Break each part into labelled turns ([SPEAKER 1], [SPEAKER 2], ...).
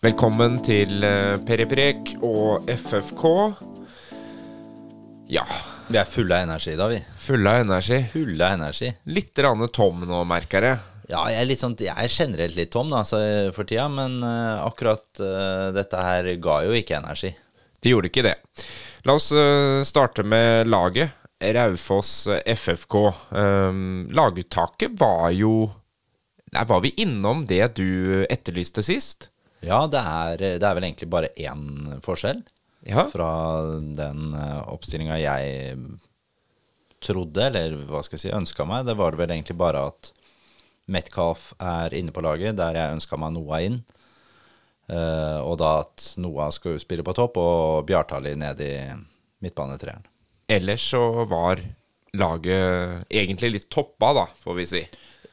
[SPEAKER 1] Velkommen til eh, Periprek og FFK. Ja,
[SPEAKER 2] Vi er fulle av energi da, vi.
[SPEAKER 1] fulle av energi.
[SPEAKER 2] Fulle av energi.
[SPEAKER 1] Litt rann tom nå, merker jeg.
[SPEAKER 2] Ja, jeg er, litt sånn, jeg er generelt litt tom da, altså for tida, men eh, akkurat eh, dette her ga jo ikke energi.
[SPEAKER 1] Det gjorde ikke det. La oss starte med laget. Raufoss FFK. Laguttaket var jo Nei, var vi innom det du etterlyste sist?
[SPEAKER 2] Ja, det er, det er vel egentlig bare én forskjell
[SPEAKER 1] Ja.
[SPEAKER 2] fra den oppstillinga jeg trodde, eller hva skal jeg si, ønska meg. Det var vel egentlig bare at Metcalf er inne på laget, der jeg ønska meg Noah inn. Uh, og da at Noah skulle spille på topp, og Bjartali ned i midtbanetreeren.
[SPEAKER 1] Ellers så var laget egentlig litt toppa, da, får vi si.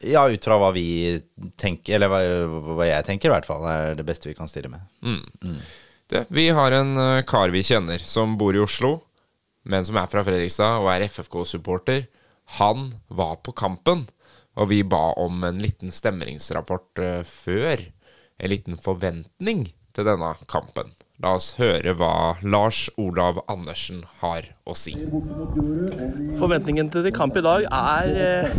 [SPEAKER 2] Ja, ut fra hva vi tenker, eller hva, hva jeg tenker i hvert fall, er det beste vi kan stille med.
[SPEAKER 1] Det, vi har en eh, kar vi kjenner som bor i Oslo, men som er fra Fredrikstad og er FFK-supporter. Han var på kampen, og vi ba om en liten stemningsrapport eh, før. En liten forventning til denne kampen. La oss høre hva Lars Olav Andersen har å si.
[SPEAKER 3] Forventningen til kamp i dag er eh,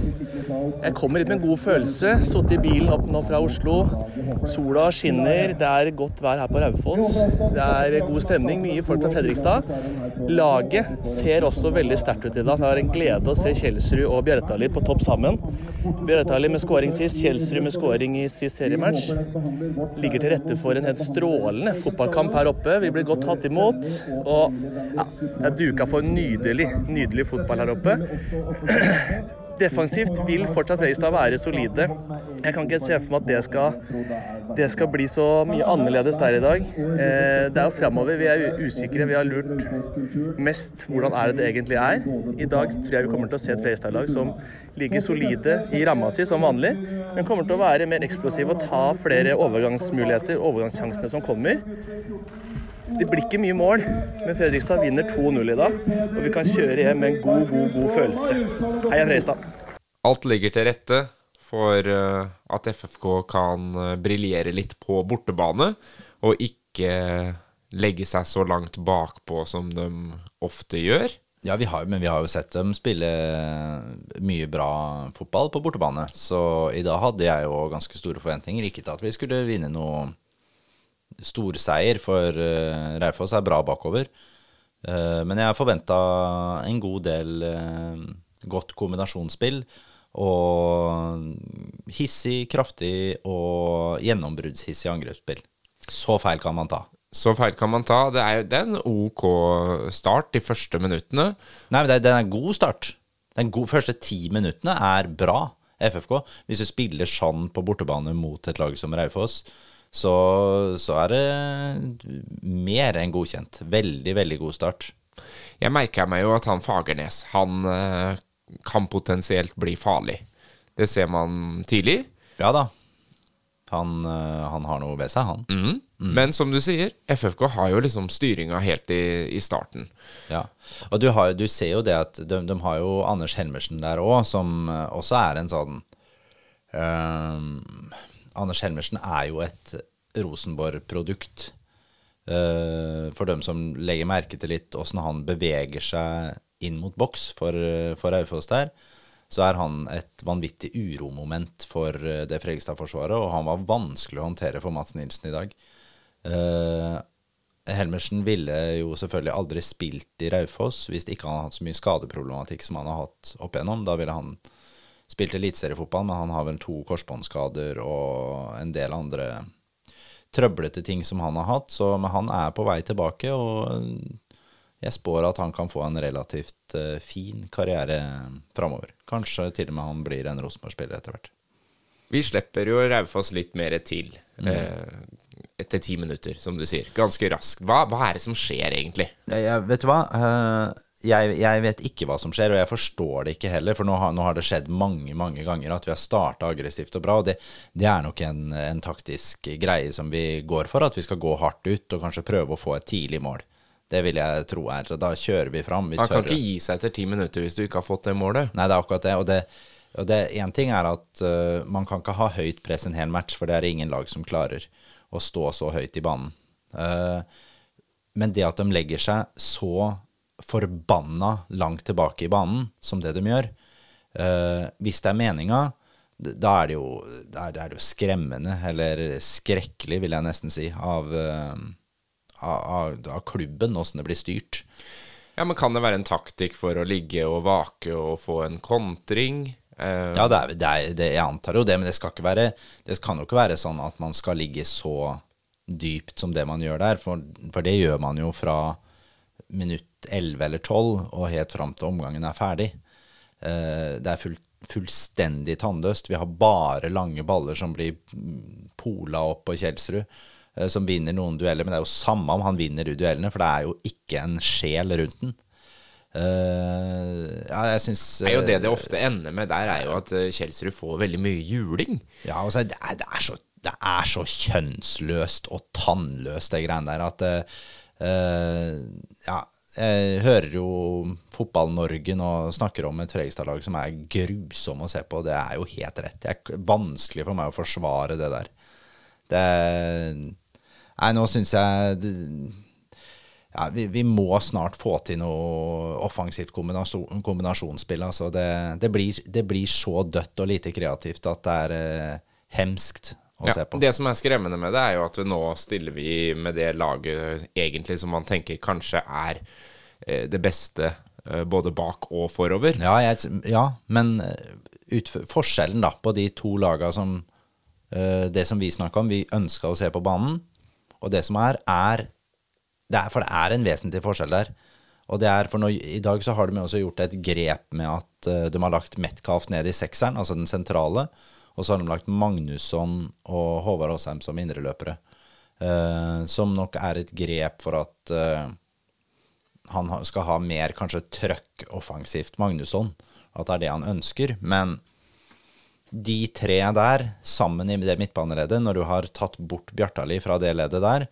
[SPEAKER 3] Jeg kommer hit med en god følelse. Sittet i bilen opp nå fra Oslo. Sola skinner. Det er godt vær her på Raufoss. Det er god stemning. Mye folk fra Fredrikstad. Laget ser også veldig sterkt ut i dag. Det er en glede å se Kjelsrud og Bjørtali på topp sammen. Bjørtali med skåring sist, Kjelsrud med skåring i sist seriematch. Ligger til rette for en helt strålende fotballkamp her oppe. Vi ble godt tatt imot. Og ja, er duka for nydelig, nydelig fotball her oppe. Defensivt vil fortsatt Fredrikstad være solide. Jeg kan ikke se for meg at det skal, det skal bli så mye annerledes der i dag. Eh, det er jo framover vi er usikre. Vi har lurt mest hvordan er det det egentlig er. I dag tror jeg vi kommer til å se et Fredrikstad-lag som ligger solide i ramma si som vanlig, men kommer til å være mer eksplosive og ta flere overgangsmuligheter, overgangssjansene som kommer. Det blir ikke mye mål, men Fredrikstad vinner 2-0 i dag. Og vi kan kjøre hjem med en god, god, god følelse. Heia Fredrikstad!
[SPEAKER 1] Alt ligger til rette for eh, at FFK kan eh, briljere litt på bortebane, og ikke legge seg så langt bakpå som de ofte gjør.
[SPEAKER 2] Ja, vi har, men vi har jo sett dem spille mye bra fotball på bortebane. Så i dag hadde jeg jo ganske store forventninger. Ikke til at vi skulle vinne noe storseier, for uh, Raufoss er bra bakover. Uh, men jeg forventa en god del uh, godt kombinasjonsspill. Og hissig, kraftig og gjennombruddshissig angrepsspill. Så feil kan man ta.
[SPEAKER 1] Så feil kan man ta. Det er det er en OK start de første minuttene.
[SPEAKER 2] Nei, men det, det er en god start. Den gode, første ti minuttene er bra, FFK. Hvis du spiller sånn på bortebane mot et lag som Raufoss, så, så er det mer enn godkjent. Veldig, veldig god start.
[SPEAKER 1] Jeg merker meg jo at han Fagernes, han eh, kan potensielt bli farlig. Det ser man tidlig.
[SPEAKER 2] Ja da. Han, øh, han har noe ved seg, han.
[SPEAKER 1] Mm. Men som du sier, FFK har jo liksom styringa helt i, i starten.
[SPEAKER 2] Ja. Og du, har, du ser jo det at de, de har jo Anders Helmersen der òg, som øh, også er en sånn øhm, Anders Helmersen er jo et Rosenborg-produkt. Eh, for dem som legger merke til litt åssen han beveger seg inn mot boks for, øh, for Aufoss der, så er han et vanvittig uromoment for øh, det Fredrikstad-forsvaret, og han var vanskelig å håndtere for Mats Nilsen i dag. Eh, Helmersen ville jo selvfølgelig aldri spilt i Raufoss hvis ikke han hadde hatt så mye skadeproblematikk som han har hatt opp igjennom. Da ville han spilt eliteseriefotball, men han har vel to korsbåndskader og en del andre trøblete ting som han har hatt. Så men han er på vei tilbake, og jeg spår at han kan få en relativt eh, fin karriere framover. Kanskje til og med han blir en Rosenborg-spiller etter hvert.
[SPEAKER 1] Vi slipper jo Raufoss litt mer til eh, etter ti minutter, som du sier. Ganske raskt. Hva, hva er det som skjer, egentlig?
[SPEAKER 2] Jeg, jeg, vet du hva? Eh, jeg, jeg vet ikke hva som skjer, og jeg forstår det ikke heller. For nå har, nå har det skjedd mange mange ganger at vi har starta aggressivt og bra. Og det, det er nok en, en taktisk greie som vi går for, at vi skal gå hardt ut og kanskje prøve å få et tidlig mål. Det vil jeg tro er. Så da kjører vi fram. Vi
[SPEAKER 1] Han kan ikke gi seg etter ti minutter hvis du ikke har fått det målet.
[SPEAKER 2] Nei, det er akkurat det. Og det, og det en ting er at uh, man kan ikke ha høyt press en hel match, for det er ingen lag som klarer. å stå så høyt i banen. Uh, men det at de legger seg så forbanna langt tilbake i banen som det de gjør, eh, hvis det er meninga, da er det jo, er, det jo skremmende, eller skrekkelig, vil jeg nesten si, av, eh, av, av, av klubben, åssen det blir styrt.
[SPEAKER 1] Ja, men Kan det være en taktikk for å ligge og vake og få en kontring? Eh,
[SPEAKER 2] Ja, det er, det er, det, jeg antar jo det, men det skal ikke være Det kan jo ikke være sånn at man skal ligge så dypt som det man gjør der, for, for det gjør man jo fra minutt 11 eller 12 og helt fram til omgangen er ferdig. Eh, det er fullt fullstendig tannløst. Vi har bare lange baller som blir pola opp på Kjelsrud, eh, som vinner noen dueller. Men det er jo samme om han vinner duellene, for det er jo ikke en sjel rundt den. Uh, ja, jeg syns
[SPEAKER 1] Det er jo det det ofte ender med der, er jo at Kjelsrud får veldig mye juling.
[SPEAKER 2] Ja, altså, det, er, det, er så, det er så kjønnsløst og tannløst, det greiene der, at eh, Ja, jeg hører jo Fotball-Norge nå snakker om et Fredrikstad-lag som er grusom å se på. Det er jo helt rett. Det er vanskelig for meg å forsvare det der. Det Nei, nå syns jeg ja, vi, vi må snart få til noe offensivt kombinasjon, kombinasjonsspill. Altså det, det, blir, det blir så dødt og lite kreativt at det er eh, hemskt å
[SPEAKER 1] Ja,
[SPEAKER 2] se på.
[SPEAKER 1] det som er skremmende med det, er jo at nå stiller vi med det laget egentlig som man tenker kanskje er eh, det beste eh, både bak og forover.
[SPEAKER 2] Ja, jeg, ja men eh, ut, forskjellen da på de to laga som Det som vi snakka om, vi ønska å se på banen, og det som er, er, det er For det er en vesentlig forskjell der. Og det er for nå, I dag så har de også gjort et grep med at de har lagt Metcalf ned i sekseren, altså den sentrale. Og så har de lagt Magnusson og Håvard Aasheim som indreløpere. eh, som nok er et grep for at eh, han skal ha mer kanskje trøkk offensivt, Magnusson. At det er det han ønsker. Men de tre der, sammen i det midtbaneleddet, når du har tatt bort Bjartali fra det leddet der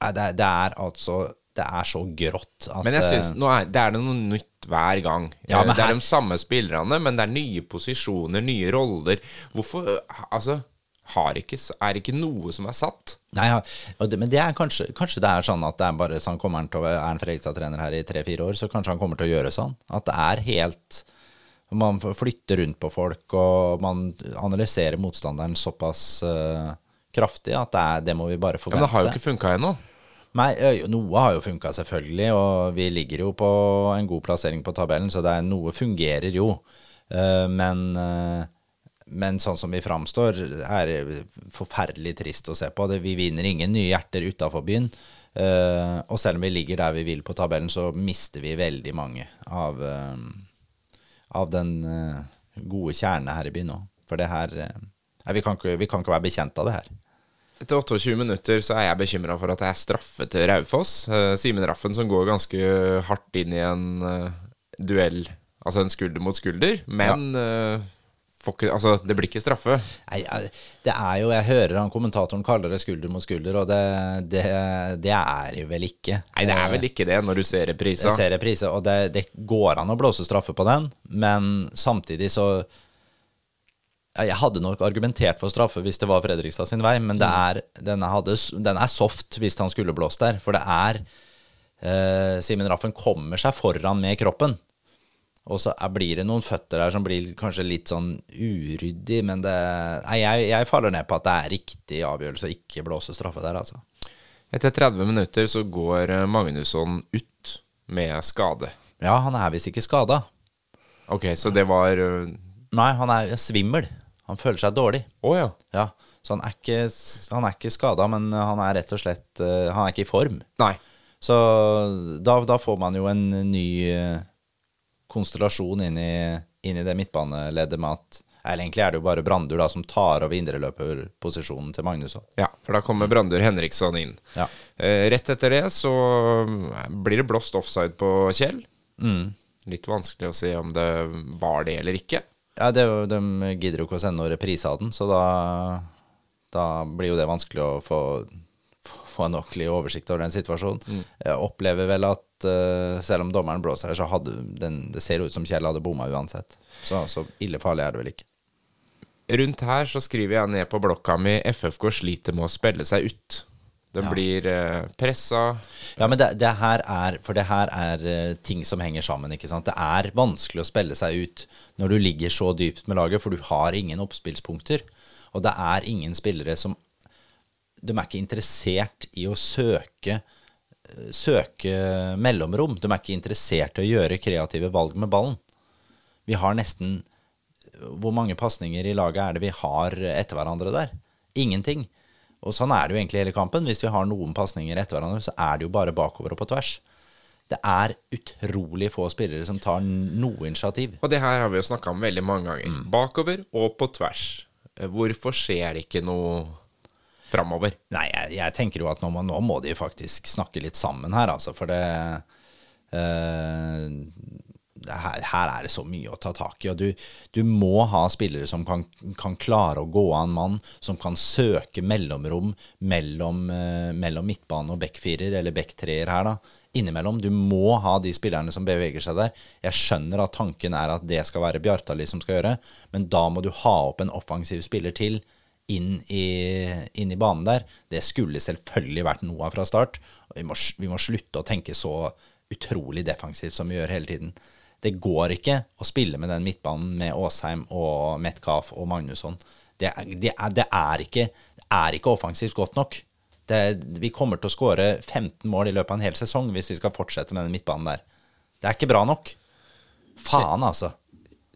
[SPEAKER 2] det, er- det er altså Det er så grått at
[SPEAKER 1] Men jeg syns
[SPEAKER 2] eh,
[SPEAKER 1] er, det er noe nytt hver gang.
[SPEAKER 2] Ja,
[SPEAKER 1] Eh, det er de samme spillerne, men det er nye posisjoner, nye roller. Hvorfor eh, Altså, har ikke, er ikke noe som er satt?
[SPEAKER 2] Nei, ja, men det er kanskje, kanskje det er sånn at det er bare sånn kommer han til å være en Fredrikstad-trener her i tre-fire år, så kanskje han kommer til å gjøre sånn. At det er helt Man flytter rundt på folk, og man analyserer motstanderen såpass uh, kraftig at det, er, det må vi bare
[SPEAKER 1] Ja, men det har jo ikke funka ennå.
[SPEAKER 2] Nei, noe har jo funka, selvfølgelig, og vi ligger jo på en god plassering på tabellen, så er, noe fungerer jo. Eh, men, eh, men sånn som vi framstår, er det forferdelig trist å se på. Vi vinner ingen nye hjerter utafor byen. Eh, og selv om vi ligger der vi vil på tabellen, så mister vi veldig mange av, av den gode kjernen her i byen òg. For det her vi, kan ikke, vi kan ikke være bekjent av det her.
[SPEAKER 1] Etter 28 minutter så er jeg bekymra for at det er straffe til Raufoss. Eh, Simen Raffen som går ganske hardt inn i en eh, duell, altså en skulder mot skulder, men eh, får ikke, altså, det blir ikke straffe.
[SPEAKER 2] Nei, det er jo Jeg hører han kommentatoren kaller det skulder mot skulder, og det, det, det er jo vel ikke.
[SPEAKER 1] Nei, det er vel ikke det når du ser reprisa.
[SPEAKER 2] Jeg ser reprisa, og det, det går an å blåse straffe på den, men samtidig så ja, Jeg hadde nok argumentert for straffe hvis det var Fredrikstad sin vei, men det er, den, hadde, den er soft hvis han skulle blåst der. For det er eh, Simen Raffen kommer seg foran med kroppen. Og så er, blir det noen føtter der som blir kanskje litt sånn uryddig, men det Nei, jeg, jeg faller ned på at det er riktig avgjørelse å ikke blåse straffe der, altså.
[SPEAKER 1] Etter 30 minutter så går eh, Magnusson ut med skade.
[SPEAKER 2] Ja, han er visst ikke skada.
[SPEAKER 1] Ok, så det var
[SPEAKER 2] Nei, han er svimmel. Han føler seg dårlig.
[SPEAKER 1] ja.
[SPEAKER 2] Ja, Så han er ikke, han er ikke skada, men han er rett og slett eh, Han er ikke i form.
[SPEAKER 1] Nei.
[SPEAKER 2] Så da, da får man jo en ny eh, konstellasjon inn i, inn i det midtbaneleddet med at Eller egentlig er det jo bare Brandur da som tar over indreløperposisjonen til Magnus.
[SPEAKER 1] Ja, for da kommer Brandur Henriksson inn.
[SPEAKER 2] Ja.
[SPEAKER 1] Eh, rett etter det så eh, blir det blåst offside på Kjell. Litt vanskelig å se om det var det eller ikke.
[SPEAKER 2] Ja, det, De gidder jo ikke å sende noen reprise av den, så da, da blir jo det vanskelig å få, få en ordentlig oversikt over den situasjonen. Jeg opplever vel at uh, selv om dommeren blåser her, så hadde den, det ser ut som Kjell hadde bomma uansett. Så, så ille farlig er det vel ikke.
[SPEAKER 1] rundt her så skriver jeg ned på blokka mi FFK sliter med å spille seg ut. Den blir eh, pressa.
[SPEAKER 2] Ja, men det, det her er For det her er eh, ting som henger sammen, ikke sant. Det er vanskelig å spille seg ut når du ligger så dypt med laget, for du har ingen oppspillspunkter. Og det er ingen spillere som De er ikke interessert i å søke eh, Søke mellomrom. De er ikke interessert i å gjøre kreative valg med ballen. Vi har nesten Hvor mange pasninger i laget er det vi har etter hverandre der? Ingenting. Og sånn er det jo egentlig hele kampen. Hvis vi har noen pasninger etter hverandre, så er det jo bare bakover og på tvers. Det er utrolig få spillere som tar noe initiativ.
[SPEAKER 1] Og det her har vi jo snakka om veldig mange ganger. Bakover og på tvers. Hvorfor skjer det ikke noe framover?
[SPEAKER 2] Nei, jeg, jeg tenker jo at nå må, nå må de faktisk snakke litt sammen her, altså. For det, øh, her, her er det så mye å ta tak i. Og du, du må ha spillere som kan, kan klare å gå av en mann, som kan søke mellomrom mellom, eh, mellom midtbane og backfirer, eller backtreer her, da. Innimellom. Du må ha de spillerne som beveger seg der. Jeg skjønner at tanken er at det skal være Bjartali som skal gjøre, men da må du ha opp en offensiv spiller til inn i, inn i banen der. Det skulle selvfølgelig vært Noah fra start. Vi må, vi må slutte å tenke så utrolig defensivt som vi gjør hele tiden. Det går ikke å spille med den midtbanen med Aasheim og Metcalf og Magnusson. Det, er- det, er, det, er ikke, det er ikke offensivt godt nok. Det, vi kommer til å skåre 15 mål i løpet av en hel sesong hvis vi skal fortsette med den midtbanen der. Det er ikke bra nok. Faen, altså.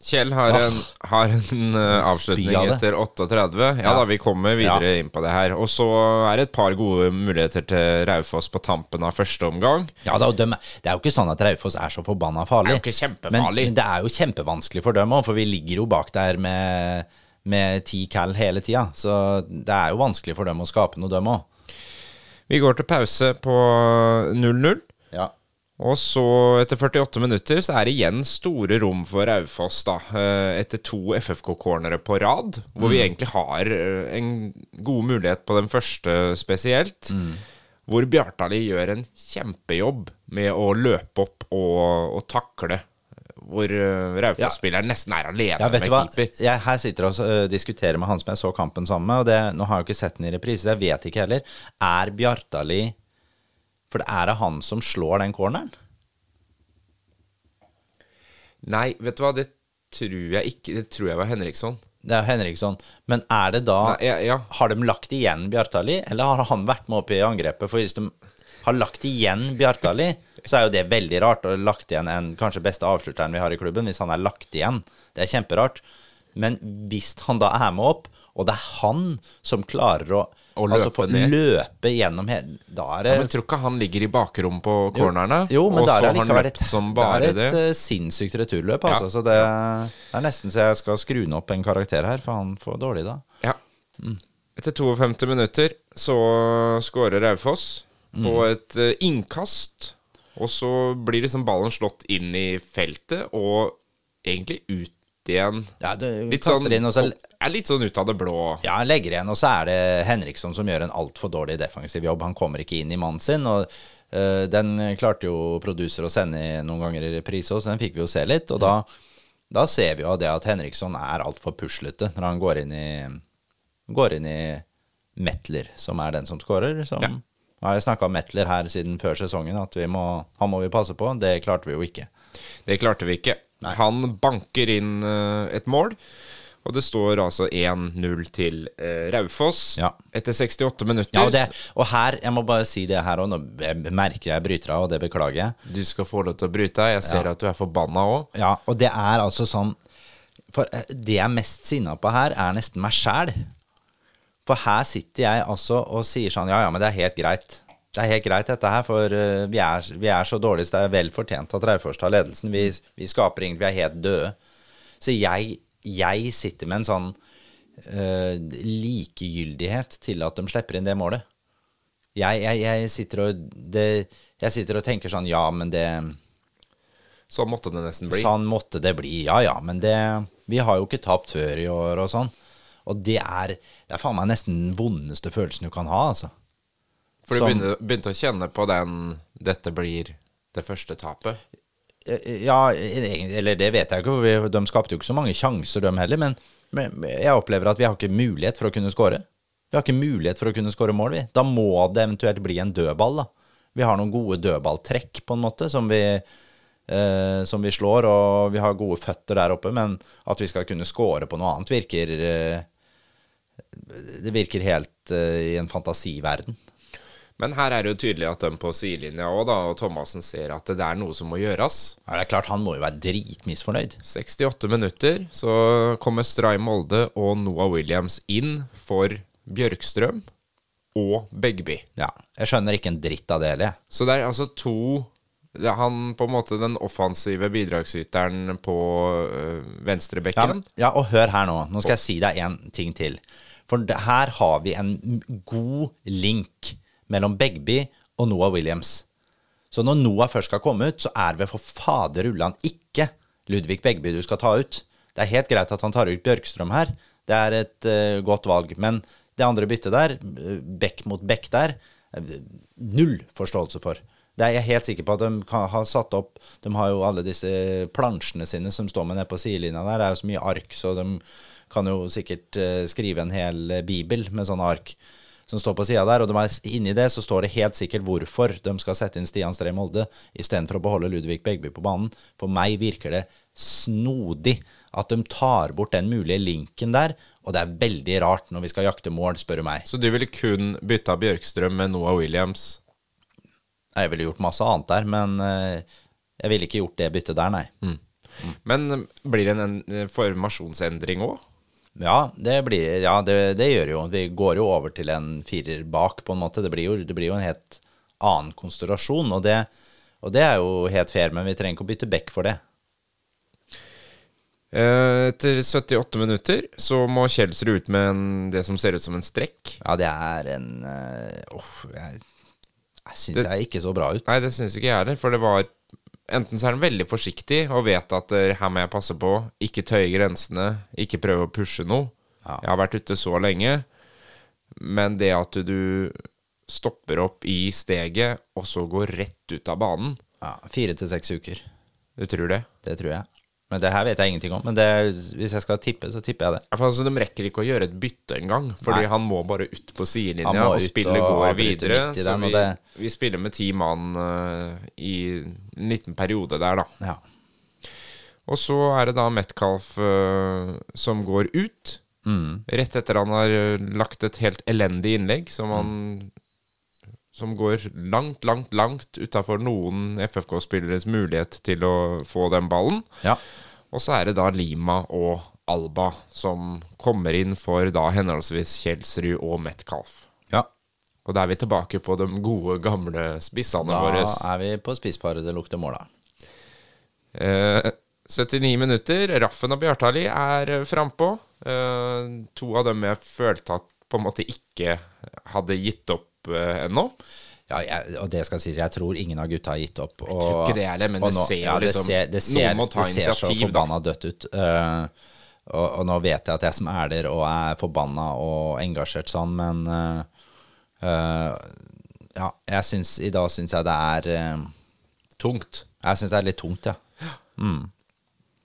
[SPEAKER 1] Kjell har en, har en uh, avslutning etter 38. Ja,
[SPEAKER 2] Ja.
[SPEAKER 1] da, vi kommer videre
[SPEAKER 2] Ja.
[SPEAKER 1] inn på det her. Og så er det et par gode muligheter til Raufoss på tampen av første omgang.
[SPEAKER 2] Ja, da, de, det er jo ikke sånn at Raufoss er så forbanna farlig.
[SPEAKER 1] Det er jo ikke kjempefarlig.
[SPEAKER 2] Men det er jo kjempevanskelig for dem òg, for vi ligger jo bak der med, med ti cal hele tida. Så det er jo vanskelig for dem å skape noe, dem òg.
[SPEAKER 1] Vi går til pause på 0-0.
[SPEAKER 2] Ja.
[SPEAKER 1] Og så, etter 48 minutter, så er det igjen store rom for Raufoss, da. eh, Etter to FFK-cornere på rad, hvor vi egentlig har eh, en god mulighet på den første spesielt. Hvor Bjartali gjør en kjempejobb med å løpe opp og, og takle. Hvor uh, Raufoss-spilleren nesten er alene
[SPEAKER 2] Ja, vet
[SPEAKER 1] med
[SPEAKER 2] hva?
[SPEAKER 1] keeper.
[SPEAKER 2] Jeg her sitter og uh, diskuterer med han som jeg så kampen sammen med, og det, nå har jeg jo ikke sett den i reprise, jeg vet ikke heller. Er Bjartali For det er det han som slår den corneren?
[SPEAKER 1] Nei, vet du hva, det tror jeg ikke. Det tror jeg var Henriksson.
[SPEAKER 2] Det er Henriksson. Men er det da
[SPEAKER 1] Nei, ja, ja.
[SPEAKER 2] Har de lagt igjen Bjartali, eller har han vært med opp i angrepet? For hvis de har lagt igjen Bjartali, så er jo det veldig rart. Og lagt igjen en kanskje beste avslutteren vi har i klubben, hvis han er lagt igjen. Det er kjemperart. Men hvis han da er med opp, og det er han som klarer å,
[SPEAKER 1] Å
[SPEAKER 2] altså,
[SPEAKER 1] løpe
[SPEAKER 2] få
[SPEAKER 1] ned.
[SPEAKER 2] løpe gjennom Da er det
[SPEAKER 1] Ja, men tror ikke han ligger i bakrom på cornerne?
[SPEAKER 2] Jo, men
[SPEAKER 1] og så
[SPEAKER 2] det
[SPEAKER 1] har han løpt
[SPEAKER 2] et,
[SPEAKER 1] som
[SPEAKER 2] det
[SPEAKER 1] Det
[SPEAKER 2] er et eh, sinnssykt returløp, altså.
[SPEAKER 1] Ja.
[SPEAKER 2] Så det, det er nesten så jeg skal skru ned opp en karakter her, for han får dårlig da.
[SPEAKER 1] Ja. Etter 52 minutter så skårer Raufoss på
[SPEAKER 2] Mm.
[SPEAKER 1] et eh, innkast. Og så blir liksom ballen slått inn i feltet, og egentlig ut igjen.
[SPEAKER 2] Ja, du
[SPEAKER 1] Litt
[SPEAKER 2] kaster
[SPEAKER 1] sånn,
[SPEAKER 2] inn, og så
[SPEAKER 1] er litt sånn ut av det blå.
[SPEAKER 2] Ja, han legger igjen, og så er det Henriksson som gjør en altfor dårlig defensiv jobb. Han kommer ikke inn i mannen sin, og uh, den klarte jo produser å sende noen ganger i reprise òg, så den fikk vi jo se litt. Og da, da ser vi jo det at Henriksson er altfor puslete når han går inn i Går inn i Metler, som er den som scorer. Som,
[SPEAKER 1] Ja.
[SPEAKER 2] Jeg har snakka om Metler her siden før sesongen, at vi må, han må vi passe på. Det klarte vi jo ikke.
[SPEAKER 1] Det klarte vi ikke. Han banker inn eh, et mål, og det står altså 1-0 til eh, Raufoss
[SPEAKER 2] Ja.
[SPEAKER 1] etter 68 minutter.
[SPEAKER 2] Ja, og, det, og her, jeg må bare si det her òg, nå jeg merker jeg bryter av, og det beklager jeg.
[SPEAKER 1] Du skal få lov til å bryte deg. Jeg ser at du er forbanna òg.
[SPEAKER 2] Ja, og det er altså sånn For eh, det jeg er mest sinna på her, er nesten meg sjæl. For her sitter jeg altså og sier sånn Ja, ja, men det er helt greit. Det er helt greit, dette her, for eh, vi, er, vi er så dårlige, så det er vel fortjent at Raufoss tar ledelsen. Vi, vi skaper ingenting, vi er helt døde. Så jeg, jeg sitter med en sånn uh, likegyldighet til at de slipper inn det målet. Jeg, jeg, jeg, sitter og, det, jeg sitter og tenker sånn Ja, men det
[SPEAKER 1] Sånn måtte det nesten bli.
[SPEAKER 2] Sånn måtte det bli. Ja ja, men det Vi har jo ikke tapt før i år og sånn. Og det er Det er faen meg nesten den vondeste følelsen du kan ha, altså.
[SPEAKER 1] For du begynte, begynte å kjenne på den 'dette blir det første tapet'?
[SPEAKER 2] Eh, Ja, eller det vet jeg ikke, de skapte jo ikke så mange sjanser, de heller, men, Men men jeg opplever at vi har ikke mulighet for å kunne skåre. Vi har ikke mulighet for å kunne skåre mål, vi. Da må det eventuelt bli en dødball, da. Vi har noen gode dødballtrekk, på en måte, som vi, eh, som vi slår, og vi har gode føtter der oppe, men at vi skal kunne skåre på noe annet, virker eh, Det virker helt eh, i en fantasiverden.
[SPEAKER 1] Men her er det jo tydelig at de på sidelinja òg, da, og Thomassen ser at det er noe som må gjøres.
[SPEAKER 2] Ja, det er klart, han må jo være dritmisfornøyd.
[SPEAKER 1] 68 minutter, så kommer Stray Molde og Noah Williams inn for Bjørkstrøm og Begby.
[SPEAKER 2] Ja, jeg skjønner ikke en dritt av det heller.
[SPEAKER 1] Så det er altså to Han på en måte den offensive bidragsyteren på øh,
[SPEAKER 2] Ja,
[SPEAKER 1] venstrebekken.
[SPEAKER 2] men, ja, og hør her nå. Nå skal jeg si deg en ting til. For her har vi en god link mellom Begby og Noah Williams. Så når Noah først skal komme ut, så er det for fader ullan ikke Ludvig Begby du skal ta ut. Det er helt greit at han tar ut Bjørkstrøm her. Det er et uh, godt valg. Men det andre byttet der, uh, bekk mot bekk der, eh, null forståelse for. Det er jeg helt sikker på at de kan har satt opp De har jo alle disse plansjene sine som står med nede på sidelinja der. Det er jo så mye ark, så de kan jo sikkert uh, skrive en hel eh, bibel med sånne ark som står på sida der. Og de er, inni det så står det helt sikkert hvorfor de skal sette inn Stian Stree Molde istedenfor å beholde Ludvig Begby på banen. For meg virker det snodig at de tar bort den mulige linken der. Og det er veldig rart når vi skal jakte mål, spør du meg.
[SPEAKER 1] Så du ville kun bytta Bjørkstrøm med Noah Williams?
[SPEAKER 2] Jeg ville gjort masse annet der, men eh, jeg ville ikke gjort det byttet der, nei.
[SPEAKER 1] Men øh, blir det en, en formasjonsendring òg?
[SPEAKER 2] Ja, det blir Ja, det, det gjør jo. Vi går jo over til en firer bak, på en måte. Det blir jo, det blir jo en helt annen konstellasjon, og det, og det er jo helt fair, men vi trenger ikke å bytte back for det.
[SPEAKER 1] Eh, Etter 78 minutter så må Kjelsrud ut med en, det som ser ut som en strekk.
[SPEAKER 2] Ja, det er en uh, oh, jeg, jeg syns jeg ikke så bra ut.
[SPEAKER 1] Nei, det syns ikke jeg heller, for det var Enten så er han veldig forsiktig og vet at eh, her må jeg passe på, ikke tøye grensene, ikke prøve å pushe noe.
[SPEAKER 2] Ja.
[SPEAKER 1] Jeg har vært ute så lenge, men det at du stopper opp i steget, og så går rett ut av banen,
[SPEAKER 2] Ja, Fire til seks uker.
[SPEAKER 1] du tror det?
[SPEAKER 2] Det tror jeg. Men det her vet jeg ingenting om. Men det, hvis jeg skal tippe, så tipper jeg det.
[SPEAKER 1] Ja, altså, De rekker ikke å gjøre et bytte engang, fordi
[SPEAKER 2] Nei.
[SPEAKER 1] han må bare ut på sidelinja, og spille
[SPEAKER 2] og
[SPEAKER 1] går videre. Så
[SPEAKER 2] den,
[SPEAKER 1] vi,
[SPEAKER 2] det-
[SPEAKER 1] vi spiller med ti mann uh, i en liten periode der, da.
[SPEAKER 2] Ja.
[SPEAKER 1] Og så er det da Metcalf uh, som går ut.
[SPEAKER 2] Mm.
[SPEAKER 1] Rett etter han har eh, lagt et helt elendig innlegg som han Som går langt, langt, langt utafor noen FFK-spilleres mulighet til å få den ballen.
[SPEAKER 2] ja.
[SPEAKER 1] Og så er det da Lima og Alba som kommer inn for da henholdsvis Kjelsrud og Metcalf.
[SPEAKER 2] ja.
[SPEAKER 1] Og da er vi tilbake på de gode, gamle spissene
[SPEAKER 2] Da
[SPEAKER 1] våre.
[SPEAKER 2] er vi på spissparet det lukter mål av.
[SPEAKER 1] Eh, 79 minutter. Raffen og Bjartali er frampå. Eh, to av dem jeg følte at på en måte ikke hadde gitt opp eh, ennå.
[SPEAKER 2] Ja, jeg, og det skal sies, jeg tror ingen av gutta har gitt opp. Og,
[SPEAKER 1] tror ikke det heller, men det ser jo
[SPEAKER 2] det
[SPEAKER 1] liksom-
[SPEAKER 2] ser, det
[SPEAKER 1] noen må ta
[SPEAKER 2] det ser så forbanna dødt ut. Uh, og, og nå vet jeg at jeg smeler og er forbanna og engasjert sånn, men uh, uh, Ja, jeg syns I dag syns jeg det er
[SPEAKER 1] Tungt.
[SPEAKER 2] Jeg syns det er litt tungt, ja.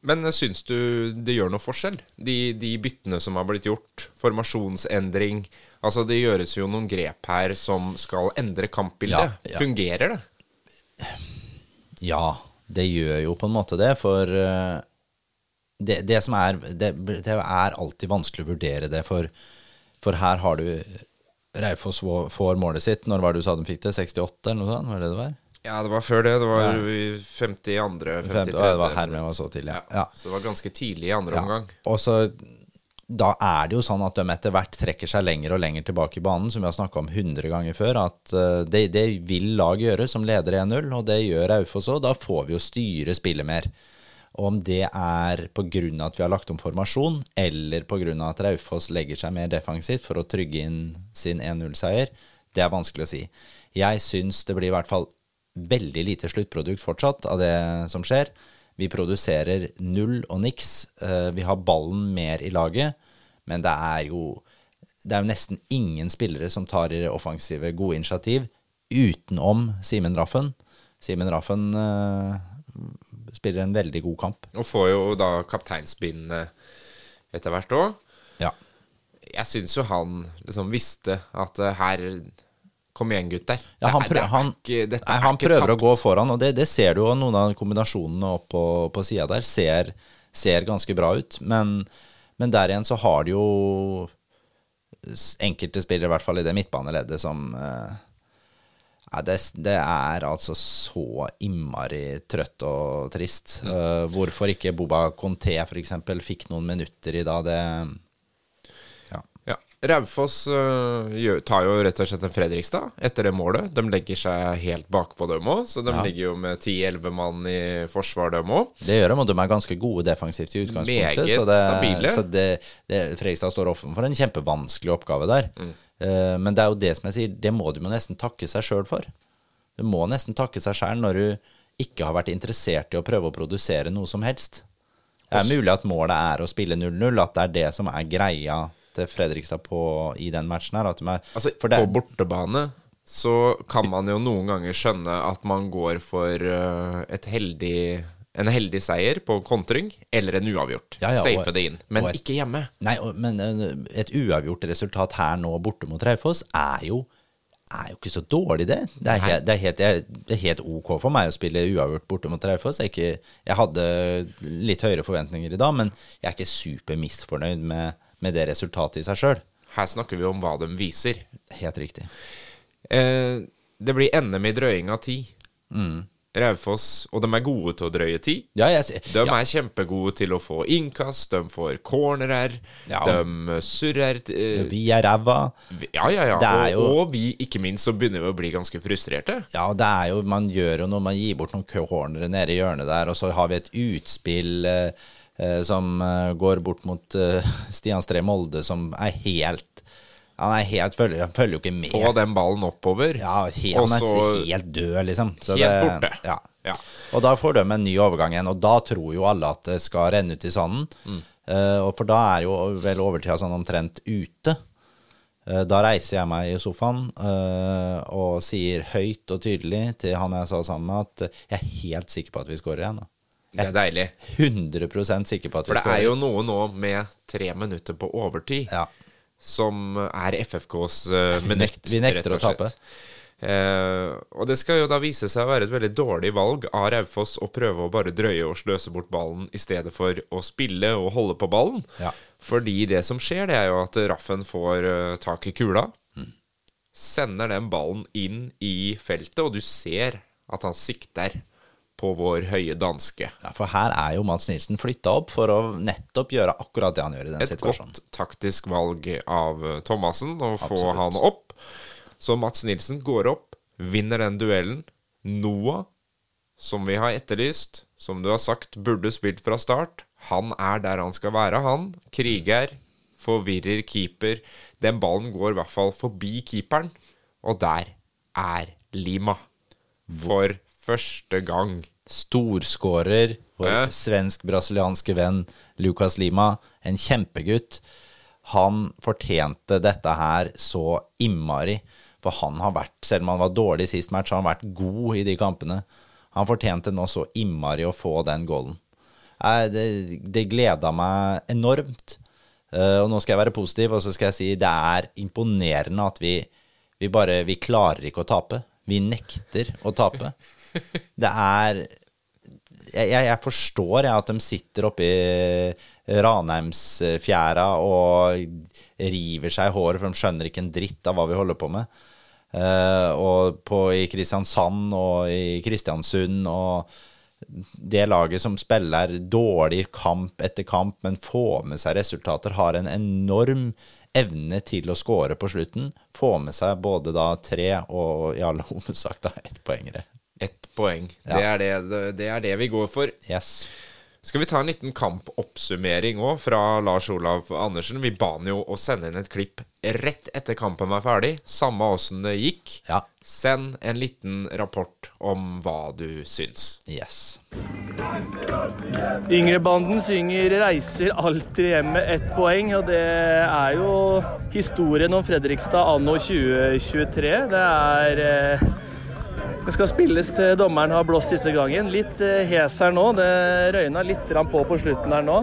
[SPEAKER 1] Men syns du det gjør noe forskjell? De, de byttene som har blitt gjort, formasjonsendring Altså, det gjøres jo noen grep her som skal endre kampbildet.
[SPEAKER 2] Ja, ja.
[SPEAKER 1] Fungerer det?
[SPEAKER 2] Ja, det gjør jo på en måte det, for eh, det, det som er det, det er alltid vanskelig å vurdere det, for, for her har du Raufoss får målet sitt. Når var det du sa de fikk det? 68, eller noe sånt? Var det det var?
[SPEAKER 1] Ja, det var før det. Det var i 52. 53.
[SPEAKER 2] Å, det var hermed var så tidlig.
[SPEAKER 1] Ja.
[SPEAKER 2] Ja.
[SPEAKER 1] Så det var ganske tidlig i andre
[SPEAKER 2] Ja.
[SPEAKER 1] omgang.
[SPEAKER 2] Og så da er det jo sånn at de etter hvert trekker seg lenger og lenger tilbake i banen, som vi har snakka om 100 ganger før. At eh, det, det vil lag gjøre, som leder 1-0, og det gjør Aufoss òg. Da får vi jo styre spillet mer. Og om det er pga. at vi har lagt om formasjon, eller pga. at Raufoss legger seg mer defensivt for å trygge inn sin 1-0-seier, det er vanskelig å si. Jeg syns det blir i hvert fall veldig lite sluttprodukt fortsatt av det som skjer. Vi produserer null og niks. Eh, Vi har ballen mer i laget, men det er jo det er jo nesten ingen spillere som tar i det offensive gode initiativ, utenom Simen Raffen. Simen Raffen uh, spiller en veldig god kamp.
[SPEAKER 1] Og får jo da kapteinsbindet etter hvert òg.
[SPEAKER 2] Ja.
[SPEAKER 1] Jeg syns jo han liksom visste at eh, her Kom igjen, gutter.
[SPEAKER 2] Ja, han,
[SPEAKER 1] Det er-
[SPEAKER 2] prøv,
[SPEAKER 1] det er
[SPEAKER 2] han,
[SPEAKER 1] ikke-
[SPEAKER 2] nei, han prøver å gå foran, og det, det ser du jo. Noen av kombinasjonene opp på, på sida der ser, ser ganske bra ut. Men, men der igjen så har du jo enkelte spillere, i hvert fall i det midtbaneleddet, som eh, ja, det, det er altså så innmari trøtt og trist. Eh, hvorfor ikke Boba Conté f.eks. fikk noen minutter i dag, det Ja.
[SPEAKER 1] Ja. Raufoss øh, tar jo rett og slett en Fredrikstad etter det målet. De legger seg helt bakpå dem òg, så de
[SPEAKER 2] Ja.
[SPEAKER 1] ligger jo med 10-11 mann i forsvar, dem òg.
[SPEAKER 2] Det gjør de, og de er ganske gode defensivt i utgangspunktet.
[SPEAKER 1] Meget
[SPEAKER 2] så det,
[SPEAKER 1] stabile.
[SPEAKER 2] Så det, det, Fredrikstad står overfor en kjempevanskelig oppgave der.
[SPEAKER 1] Mm.
[SPEAKER 2] Uh, men det er jo det som jeg sier, det må du jo nesten takke seg sjøl for. Du må nesten takke seg sjæl når du ikke har vært interessert i å prøve å produsere noe som helst. Det er mulig at målet er å spille 0-0, at det er det som er greia til Fredrikstad på, i den matchen her. At de er,
[SPEAKER 1] Altså, på bortebane så kan man jo noen ganger skjønne at man går for et heldig en heldig seier på kontring eller en uavgjort.
[SPEAKER 2] Ja, ja, og-
[SPEAKER 1] Safe det inn. Men
[SPEAKER 2] et-
[SPEAKER 1] ikke hjemme.
[SPEAKER 2] Nei, og- men eh, et uavgjort resultat her nå borte mot Raufoss er jo er jo ikke så dårlig, det. Det er, helt, det, er helt, det er helt ok for meg å spille uavgjort borte mot Raufoss. Jeg, jeg hadde litt høyere forventninger i dag, men jeg er ikke supermisfornøyd med, med det resultatet i seg sjøl.
[SPEAKER 1] Her snakker vi om hva de viser.
[SPEAKER 2] Helt riktig.
[SPEAKER 1] Eh, det blir NM i drøying av ti.
[SPEAKER 2] Mm.
[SPEAKER 1] Raufoss, og de er gode til å drøye ti.
[SPEAKER 2] Ja,
[SPEAKER 1] De
[SPEAKER 2] ja,
[SPEAKER 1] er kjempegode til å få innkast, de får cornerer,
[SPEAKER 2] Ja.
[SPEAKER 1] de surrer eh,
[SPEAKER 2] vi er ræva.
[SPEAKER 1] Ja, ja, ja. Og,
[SPEAKER 2] jo-
[SPEAKER 1] og vi, ikke minst, så begynner vi å bli ganske frustrerte.
[SPEAKER 2] Ja, det er jo, man gjør jo noe, man gir bort noen cornere nede i hjørnet der, og så har vi et utspill eh, som eh, går bort mot eh, Stian Stree Molde, som er helt Han er helt, følger, han følger jo ikke med.
[SPEAKER 1] Få den ballen oppover.
[SPEAKER 2] Ja, helt,
[SPEAKER 1] og
[SPEAKER 2] han er helt død, liksom. Så
[SPEAKER 1] helt
[SPEAKER 2] det-
[SPEAKER 1] borte.
[SPEAKER 2] Ja.
[SPEAKER 1] Ja.
[SPEAKER 2] Og da får de en ny overgang igjen, og da tror jo alle at det skal renne ut i sanden.
[SPEAKER 1] Mm.
[SPEAKER 2] Eh, for da er jo vel overtida sånn omtrent ute. Eh, da reiser jeg meg i sofaen eh, og sier høyt og tydelig til han jeg sa sammen med, at eh, jeg er helt sikker på at vi skårer igjen. Da.
[SPEAKER 1] Det er deilig.
[SPEAKER 2] 100% sikker på at vi
[SPEAKER 1] For det er jo noe nå med tre minutter på overtid
[SPEAKER 2] Ja.
[SPEAKER 1] som er FFKs uh, minutt,
[SPEAKER 2] vi nekter å tape.
[SPEAKER 1] Eh, og det skal jo da vise seg å være et veldig dårlig valg av Raufoss å prøve å bare drøye og sløse bort ballen i stedet for å spille og holde på ballen.
[SPEAKER 2] Ja.
[SPEAKER 1] Fordi det som skjer, det er jo at Raffen får uh, tak i kula,
[SPEAKER 2] Mm.
[SPEAKER 1] sender den ballen inn i feltet, og du ser at han sikter på vår høye danske.
[SPEAKER 2] Ja, for her er jo Mads Nilsen flytta opp for å nettopp gjøre akkurat det han gjør i den
[SPEAKER 1] Et
[SPEAKER 2] situasjonen.
[SPEAKER 1] godt taktisk valg av eh, Thomassen å få han opp. Så Mats Nilsen går opp, vinner den duellen. Noah, som vi har etterlyst, som du har sagt burde spilt fra start, han er der han skal være, han. Kriger. Forvirrer keeper. Den ballen går i hvert fall forbi keeperen, og der er Lima. For første gang.
[SPEAKER 2] Storskårer, for
[SPEAKER 1] Ja.
[SPEAKER 2] svensk-brasilianske venn Lucas Lima. En kjempegutt. Han fortjente dette her så innmari. For han har vært, selv om han var dårlig i sist match, har han vært god i de kampene. Han fortjente nå så innmari å få den goalen. Eh, Det, det gleda meg enormt. Eh, og nå skal jeg være positiv, og så skal jeg si det er imponerende at vi, vi bare Vi klarer ikke å tape. Vi nekter å tape. Det er jeg, jeg, jeg forstår jeg, at de sitter oppe i Ranheimsfjæra og river seg i håret, for de skjønner ikke en dritt av hva vi holder på med. Uh, og på, i Kristiansand og i Kristiansund og det laget som spiller dårlig kamp etter kamp, men får med seg resultater, har en enorm evne til å score på slutten. Får med seg både da tre og i all hovedsak da ett poengere.
[SPEAKER 1] Ett poeng.
[SPEAKER 2] Ja.
[SPEAKER 1] Det, er det, det er det vi går for.
[SPEAKER 2] Yes.
[SPEAKER 1] Skal vi ta en liten kampoppsummering òg fra Lars Olav Andersen? Vi ba han jo å sende inn et klipp rett etter kampen var ferdig, samme åssen det gikk.
[SPEAKER 2] Ja.
[SPEAKER 1] Send en liten rapport om hva du syns.
[SPEAKER 2] Yes.
[SPEAKER 3] Yngrebanden synger 'Reiser alltid hjem med ett poeng', og det er jo historien om Fredrikstad anno 2023. Det er eh, Det skal spilles til dommeren har blåst siste gangen. Litt eh, hes her nå. Det røyna litt på på slutten her nå.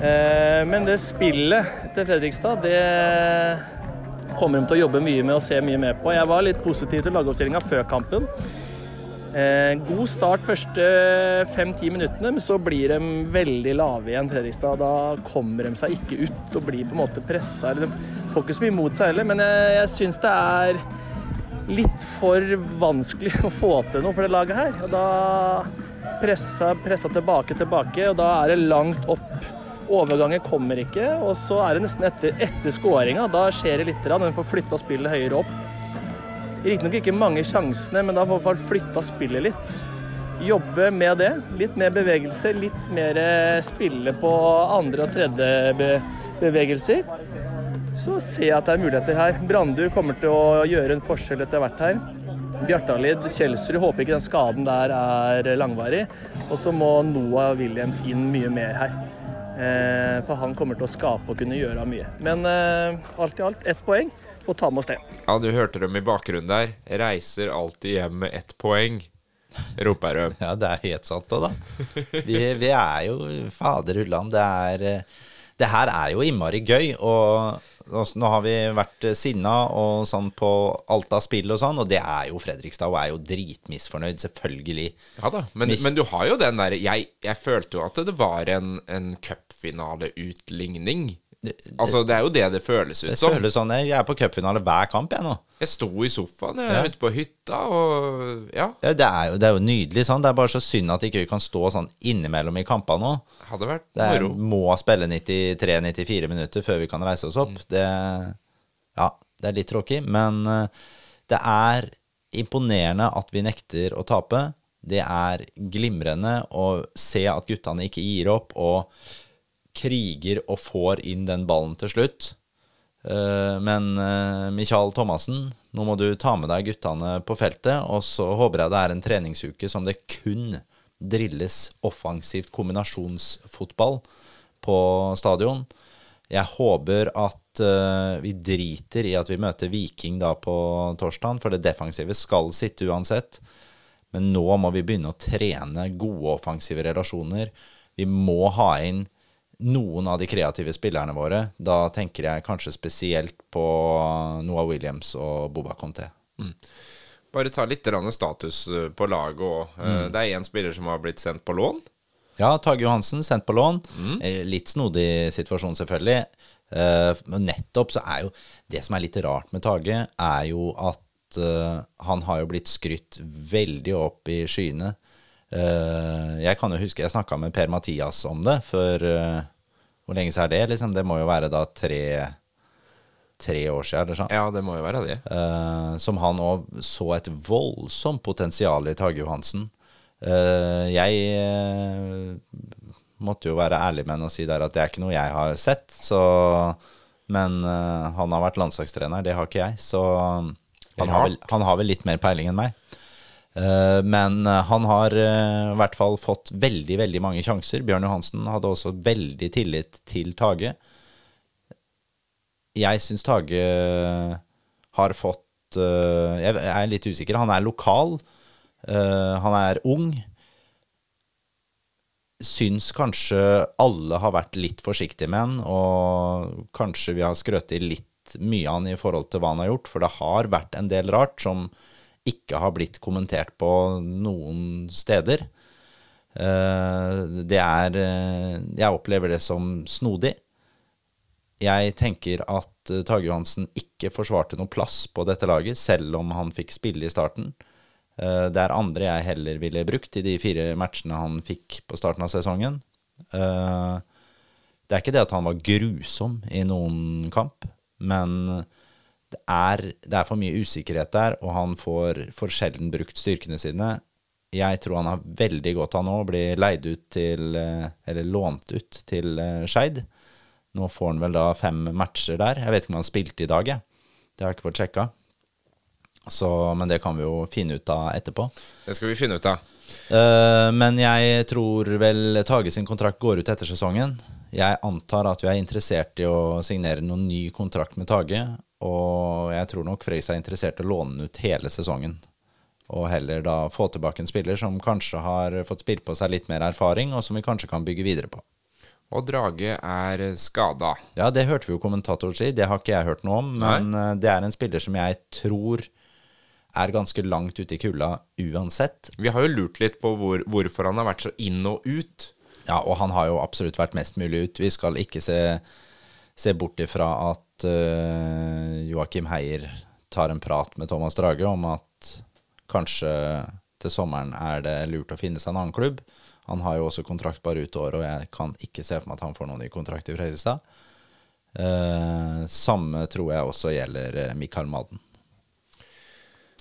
[SPEAKER 3] Eh, men det spillet til Fredrikstad, det kommer de til å jobbe mye med og se mye med på. Jeg var litt positiv til lagoppstillinga før kampen. Eh, god start første fem-ti minuttene, men så blir de veldig lave igjen, Fredrikstad. Da kommer de seg ikke ut og blir på en måte pressa. De får ikke så mye mot seg heller, men jeg, jeg syns det er litt for vanskelig å få til noe for det laget her. Og da pressa, pressa tilbake, tilbake, og da er det langt opp. Overgangen kommer ikke, og så er det nesten etter, etter skåringa. Da skjer det litt. De får flytta spillet høyere opp. Riktignok ikke mange sjansene, men da får man flytta spillet litt. Jobbe med det. Litt mer bevegelse, litt mer spille på andre og tredje bevegelser. Så ser jeg at det er muligheter her. Brandur kommer til å gjøre en forskjell etter hvert her. Bjartalid, Kjelsrud håper ikke den skaden der er langvarig. Og så må Noah Williams inn mye mer her. Eh, for han kommer til å skape og kunne gjøre mye. Men eh, alt i alt ett poeng. Får ta med oss det.
[SPEAKER 1] Ja, du hørte dem i bakgrunnen der. Reiser alltid hjem med ett poeng, roper de.
[SPEAKER 2] Ja, det er helt sant òg, da. Vi, vi, er jo fader ulland. Det er eh, Det her er jo innmari gøy. Og nå har vi vært sinna og sånn på alt av spill og sånn, og det er jo Fredrikstad, og er jo dritmisfornøyd, selvfølgelig.
[SPEAKER 1] Ja da, men, men du har jo den der jeg, jeg, følte jo at det var en, en cupfinaleutligning Altså, det er jo det det føles ut
[SPEAKER 2] det
[SPEAKER 1] som.
[SPEAKER 2] Føles sånn, Jeg er på cupfinale hver kamp, jeg nå.
[SPEAKER 1] Jeg sto i sofaen jeg, ja. ute på hytta, og ja.
[SPEAKER 2] ja det, er jo, det, er jo, nydelig sånn. Det er bare så synd at ikke vi kan stå sånn innimellom i kampene nå.
[SPEAKER 1] Hadde vært
[SPEAKER 2] det er, må spille 93-94 minutter før vi kan reise oss opp. Mm. Det, ja, det er litt tråkig, men uh, det er imponerende at vi nekter å tape. Det er glimrende å se at guttene ikke gir opp. og kriger og får inn den ballen til slutt. Eh, men eh, Michael Thomassen, nå må du ta med deg guttene på feltet. Og så håper jeg det er en treningsuke som det kun drilles offensivt kombinasjonsfotball på stadion. Jeg håper at uh, vi driter i at vi møter Viking da på torsdag, for det defensive skal sitte uansett. Men nå må vi begynne å trene gode offensive relasjoner. Vi må ha inn noen av de kreative spillerne våre. Da tenker jeg kanskje spesielt på Noah Williams og Boba Conté. Mm.
[SPEAKER 1] Bare ta litt status eh, på laget òg. Eh, mm. Det er én spiller som har blitt sendt på lån.
[SPEAKER 2] Ja, Tage Johansen sendt på lån. Mm. Eh, litt snodig situasjon, selvfølgelig. Men nettopp så er jo Det som er litt rart med Tage, er jo at han har jo blitt skrytt veldig opp i skyene jeg kan jo huske jeg snakka med Per-Mathias om det for uh, Hvor lenge siden er det? Liksom? Det må jo være da tre, tre år siden. Eller sånn.
[SPEAKER 1] Ja, det må jo være det.
[SPEAKER 2] Uh, som han òg så et voldsomt potensial i Tage Johansen. jeg måtte jo være ærlig med henne og si der at det er ikke noe jeg har sett. Så, men han har vært landslagstrener, det har ikke jeg. Så han har, vel, han har vel litt mer peiling enn meg. Eh, men eh, han har eh, i hvert fall fått veldig, veldig mange sjanser. Bjørn Johansen hadde også veldig tillit til Tage. Jeg syns Tage har fått Jeg er litt usikker. Han er lokal. Han er ung. Syns kanskje alle har vært litt forsiktige med han, og kanskje vi har skrøtet litt mye av han i forhold til hva han har gjort, for det har vært en del rart som ikke har blitt kommentert på noen steder. Eh, det er eh, Jeg opplever det som snodig. Jeg tenker at eh, Tage Johansen ikke forsvarte noe plass på dette laget, selv om han fikk spille i starten. Det er andre jeg heller ville brukt i de fire matchene han fikk på starten av sesongen. Det er ikke det at han var grusom i noen kamp, men det er, det er, for mye usikkerhet der, og han får for sjelden brukt styrkene sine. Jeg tror han har veldig godt av nå å bli leid ut til eh, Eller lånt ut til eh, Skeid. Nå får han vel da fem matcher der. Jeg vet ikke om han spilte i dag, jeg. Det har jeg ikke fått sjekka. Så, men det kan vi jo finne ut av etterpå.
[SPEAKER 1] Det skal vi finne ut av.
[SPEAKER 2] Uh, men jeg tror vel Tage sin kontrakt går ut etter sesongen. Jeg antar at vi er interessert i å signere noen ny kontrakt med Tage. Og jeg tror nok Frøystad er interessert i å låne den ut hele sesongen. Og heller da få tilbake en spiller som kanskje har fått spilt på seg litt mer erfaring, og som vi kanskje kan bygge videre på.
[SPEAKER 1] Og Drage er skada.
[SPEAKER 2] Ja, det hørte vi jo kommentatoren si. Det har ikke jeg hørt noe om. Men Nei. det er en spiller som jeg tror er ganske langt ute i kulda uansett.
[SPEAKER 1] Vi har jo lurt litt på hvor, hvorfor han har vært så inn og ut.
[SPEAKER 2] Ja, og han har jo absolutt vært mest mulig ut. Vi skal ikke se, se bort ifra at uh, Joakim Heier tar en prat med Thomas Drage om at kanskje til sommeren er det lurt å finne seg en annen klubb. Han har jo også kontrakt bare ut året, og jeg kan ikke se for meg at han får noen ny kontrakt i Fredrikstad. Uh, samme tror jeg også gjelder uh, Mikael Madden.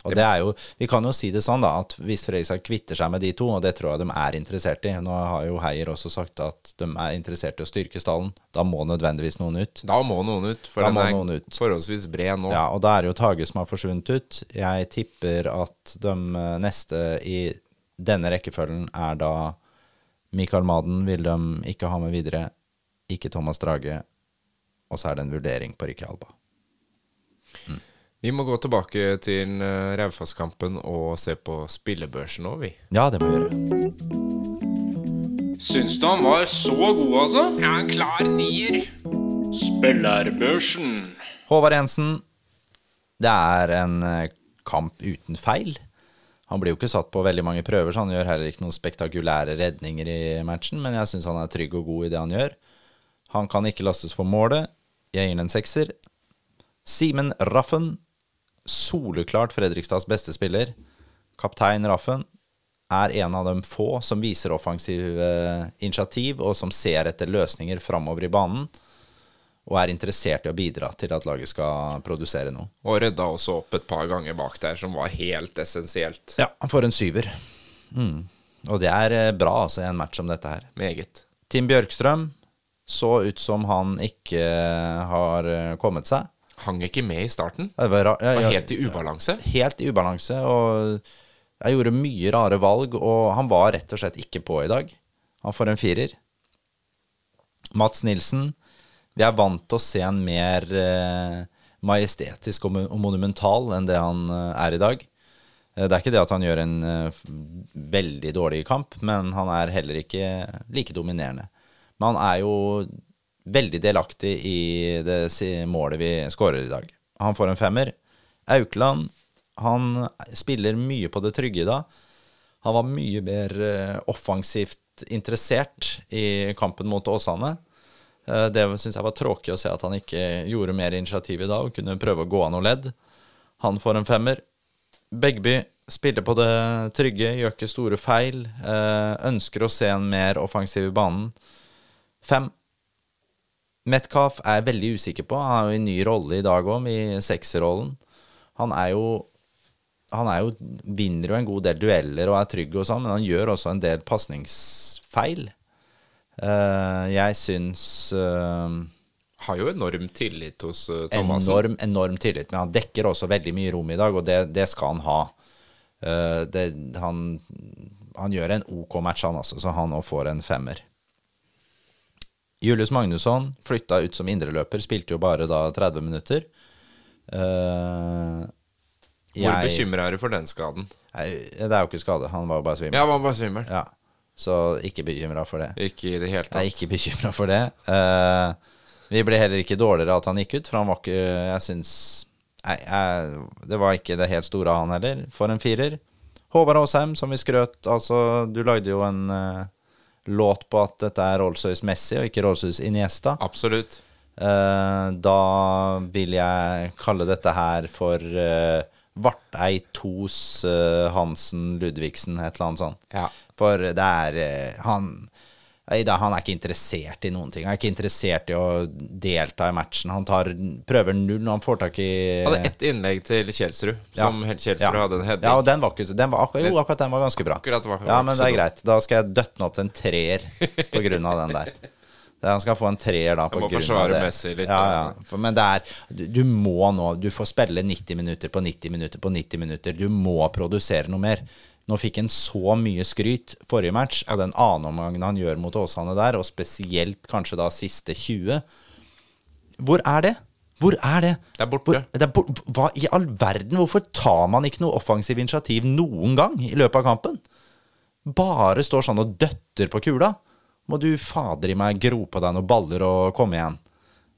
[SPEAKER 2] Og det er jo, Vi kan jo si det sånn da, at hvis Fredrikstad kvitter seg med de to, og det tror jeg de er interessert i Nå har jo Heier også sagt at de er interessert i å styrke stallen. Da må nødvendigvis noen ut.
[SPEAKER 1] Da må noen ut, for
[SPEAKER 2] Da
[SPEAKER 1] den er
[SPEAKER 2] noen ut.
[SPEAKER 1] forholdsvis bred nå.
[SPEAKER 2] Ja, og da er det jo Tage som har forsvunnet ut. Jeg tipper at de eh, neste i denne rekkefølgen er da Mikael Maden vil de ikke ha med videre, ikke Thomas Drage, og så er det en vurdering på Rikke Alba.
[SPEAKER 1] Vi må gå tilbake til uh, Raufoss-kampen og se på spillebørsen nå, vi.
[SPEAKER 2] Ja, det må vi gjøre.
[SPEAKER 1] Syns du han var så god, altså? Ja, en klar nier. Spillerbørsen.
[SPEAKER 2] Håvard Jensen, det er en eh, kamp uten feil. Han blir jo ikke satt på veldig mange prøver, så han gjør heller ikke noen spektakulære redninger i matchen, men jeg syns han er trygg og god i det han gjør. Han kan ikke lastes for målet. Jeg gir ham en sekser. Simen Raffen, soleklart Fredrikstads beste spiller. Kaptein Raffen er en av de få som viser offensive initiativ, og som ser etter løsninger framover i banen og er interessert i å bidra til at laget skal produsere noe.
[SPEAKER 1] Og rydda også opp et par ganger bak der, som var helt essensielt.
[SPEAKER 2] Ja, for en syver. Mm. Og det er eh, bra altså, i en match som dette her.
[SPEAKER 1] Meget.
[SPEAKER 2] Tim Bjørkstrøm så ut som han ikke har eh, kommet seg.
[SPEAKER 1] Hang ikke med i starten.
[SPEAKER 2] Det var, ja,
[SPEAKER 1] Var helt i ubalanse.
[SPEAKER 2] helt i ubalanse, og jeg gjorde mye rare valg, og han var rett og slett ikke på i dag. Han får en firer. Mats Nilsen, vi er vant til å se en mer eh, majestetisk og, monumental enn det han eh, er i dag. Eh, Det er ikke det at han gjør en veldig dårlig kamp, men han er heller ikke like dominerende. Men han er jo veldig delaktig i det målet vi skårer i dag. Han får en femmer. Aukland, han spiller mye på det trygge i dag. Han var mye mer eh, offensivt interessert i kampen mot Åsane. Eh, Det syns jeg var tråkig å se at han ikke gjorde mer initiativ i dag og kunne prøve å gå av noe ledd. Han får en femmer. Begby spiller på det trygge, gjør ikke store feil. eh, Ønsker å se en mer offensiv i banen. Fem. Metcalf er jeg veldig usikker på. Han er jo i ny rolle i dag òg, i sekserrollen. Han er jo Han er jo, vinner jo en god del dueller og er trygg og sånn, men han gjør også en del pasningsfeil. Uh, jeg syns uh,
[SPEAKER 1] Har jo enorm tillit hos uh, Thomassen.
[SPEAKER 2] enorm, enorm tillit, men han dekker også veldig mye rom i dag, og det, det skal han ha. Uh, det, han, han gjør en OK match, han også, så han òg får en femmer. Julius Magnusson flytta ut som indreløper, spilte jo bare da 30 minutter. Eh,
[SPEAKER 1] Hvor bekymra er du for den skaden?
[SPEAKER 2] Nei, Det er jo ikke skade, han var bare svimmel.
[SPEAKER 1] Ja, han var bare svimmel.
[SPEAKER 2] Ja, så ikke bekymra for det.
[SPEAKER 1] Ikke i det hele
[SPEAKER 2] Jeg er ikke bekymra for det. Uh, vi ble heller ikke dårligere at han gikk ut, for han var ikke Jeg syns Nei, jeg, det var ikke det helt store han heller. For en firer. Håvard Aasheim, som vi skrøt Altså, du lagde jo en eh, låt på at dette er Rolls-Royce Messi og ikke Rolls-Royce Iniesta.
[SPEAKER 1] Absolutt.
[SPEAKER 2] Uh, da vil jeg kalle dette her for uh, Vartei Tos uh, Hansen Ludvigsen, et eller annet sånt.
[SPEAKER 1] Ja.
[SPEAKER 2] For det er eh, han han er ikke interessert i noen ting. Han er ikke interessert i å delta i matchen. Han tar, prøver null når han får tak i Han
[SPEAKER 1] Hadde ett innlegg til Kjelsrud, som helt Kjelsrud
[SPEAKER 2] ja.
[SPEAKER 1] hadde en heading.
[SPEAKER 2] Ja, og den var ikke den var, akkurat, Jo, akkurat den var ganske bra.
[SPEAKER 1] Akkurat var-
[SPEAKER 2] ja, men det er greit. Da skal jeg døtte den opp til en treer på grunn av den der. Han skal få en treer da på
[SPEAKER 1] må
[SPEAKER 2] grunn av
[SPEAKER 1] forsvare
[SPEAKER 2] det.
[SPEAKER 1] Messi litt,
[SPEAKER 2] Ja, ja. Men det er du, du må nå Du får spille 90 minutter på 90 minutter på 90 minutter. Du må produsere noe mer. Nå fikk han så mye skryt forrige match av den annenomgangen han gjør mot Åsane der, og spesielt kanskje da siste 20. Hvor er det? Hvor er det?
[SPEAKER 1] Det er borte.
[SPEAKER 2] Hvor, det er bort, hva i all verden? Hvorfor tar man ikke noe offensiv initiativ noen gang i løpet av kampen? Bare står sånn og døtter på kula. må du fader i meg gro på deg noen baller og komme igjen.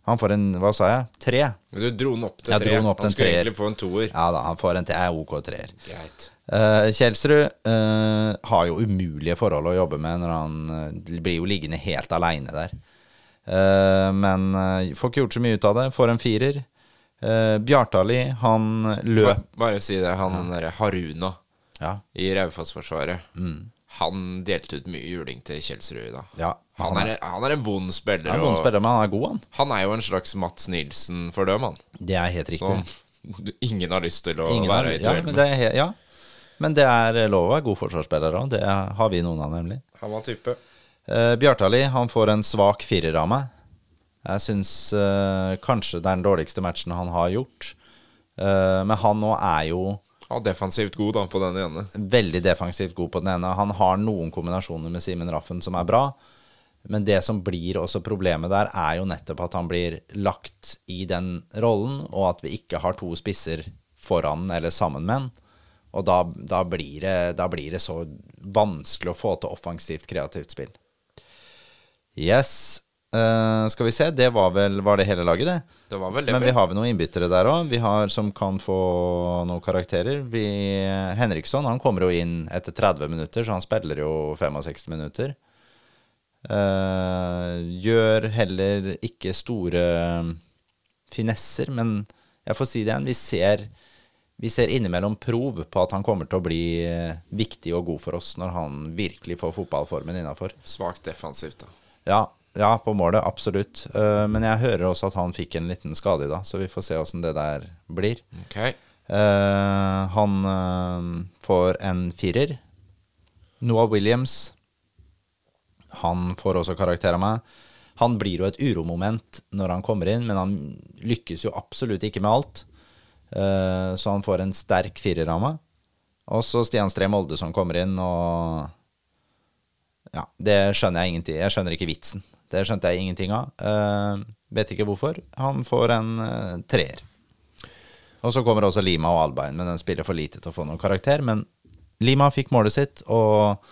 [SPEAKER 2] Han får en, hva sa jeg, tre?
[SPEAKER 1] Du dro den opp til
[SPEAKER 2] Jeg
[SPEAKER 1] tre.
[SPEAKER 2] opp
[SPEAKER 1] Han skulle egentlig få en toer.
[SPEAKER 2] Ja da, han får en jeg er ok treer.
[SPEAKER 1] Greit.
[SPEAKER 2] Uh, Kjelsrud eh, har jo umulige forhold å jobbe med når han eh, blir jo liggende helt aleine der. Eh, men eh, får ikke gjort så mye ut av det. Får en firer. Bjartali, han løp
[SPEAKER 1] Bare Bare si det. Han derre Haruna
[SPEAKER 2] Ja.
[SPEAKER 1] i Raufoss-forsvaret.
[SPEAKER 2] Mm.
[SPEAKER 1] Han delte ut mye juling til Kjelsrud i dag.
[SPEAKER 2] ja
[SPEAKER 1] Han er, han er en vond spiller.
[SPEAKER 2] Han er vond spiller, men han er god, han.
[SPEAKER 1] han er jo en slags Mats Nilsen for dem, han.
[SPEAKER 2] Det er helt riktig.
[SPEAKER 1] Som ingen har lyst til å
[SPEAKER 2] Ingen har,
[SPEAKER 1] være i
[SPEAKER 2] ja,
[SPEAKER 1] duell
[SPEAKER 2] men
[SPEAKER 1] med.
[SPEAKER 2] er, ja. Men det er lov å være god forsvarsspiller òg. Det har vi noen av, nemlig.
[SPEAKER 1] Han var type.
[SPEAKER 2] Uh, Bjartali han får en svak firer av meg. Jeg syns eh, kanskje det er den dårligste matchen han har gjort. Eh, men han nå er jo
[SPEAKER 1] Ja, defensivt god da, på den ene.
[SPEAKER 2] veldig defensivt god på den ene. Han har noen kombinasjoner med Simen Raffen som er bra. Men det som blir også problemet der, er jo nettopp at han blir lagt i den rollen, og at vi ikke har to spisser foran eller sammen med han. Og da, da, blir det, da blir det så vanskelig å få til offensivt, kreativt spill. Yes. Uh, skal vi se, det var vel var det hele laget, det.
[SPEAKER 1] Det var vel det.
[SPEAKER 2] Men vi har vel noen innbyttere der òg, vi har som kan få noen karakterer. Vi, Henriksson han kommer jo inn etter 30 minutter, så han spiller jo 65 minutter. Uh, gjør heller ikke store finesser, men jeg får si det igjen, vi ser, vi ser innimellom prov på at han kommer til å bli eh, viktig og god for oss når han virkelig får fotballformen innafor.
[SPEAKER 1] Svakt defensivt, da.
[SPEAKER 2] Ja, ja, på målet, absolutt. Eh, men jeg hører også at han fikk en liten skade i dag, så vi får se åssen det der blir.
[SPEAKER 1] Okay.
[SPEAKER 2] Eh, han får en firer. Noah Williams Han får også karakter av meg. Han blir jo et uromoment når han kommer inn, men han lykkes jo absolutt ikke med alt. Eh, så han får en sterk firer av meg. Og så Stian Stree Molde som kommer inn, og ja, det skjønner jeg ingenting Jeg skjønner ikke vitsen. Det skjønte jeg ingenting av. Uh, vet ikke hvorfor. Han får en uh, treer. Og så kommer også Lima og Albein, men den spiller for lite til å få noen karakter. Men Lima fikk målet sitt, og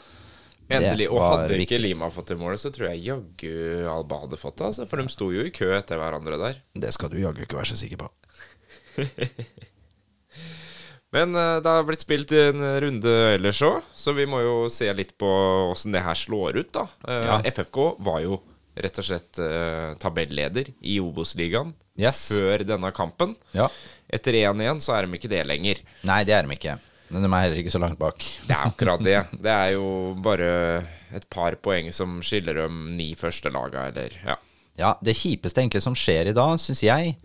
[SPEAKER 1] Endelig. Og hadde ikke
[SPEAKER 2] viktig.
[SPEAKER 1] Lima fått det målet, så tror jeg jaggu Alba hadde fått det. Altså, for de sto jo i kø etter hverandre der.
[SPEAKER 2] Det skal du jaggu ikke være så sikker på.
[SPEAKER 1] Men eh, det har blitt spilt en runde ellers òg, så vi må jo se litt på åssen det her slår ut, da. Eh,
[SPEAKER 2] Ja.
[SPEAKER 1] FFK var jo rett og slett eh, tabelleder i Obos-ligaen
[SPEAKER 2] Yes.
[SPEAKER 1] før denne kampen.
[SPEAKER 2] Ja.
[SPEAKER 1] Etter 1-1 så er de ikke det lenger.
[SPEAKER 2] Nei, det er de ikke. Men de er heller ikke så langt bak.
[SPEAKER 1] Det er akkurat det. Det er jo bare et par poeng som skiller de ni første laga, eller ja.
[SPEAKER 2] Ja, det kjipeste egentlig som skjer i dag, syns jeg,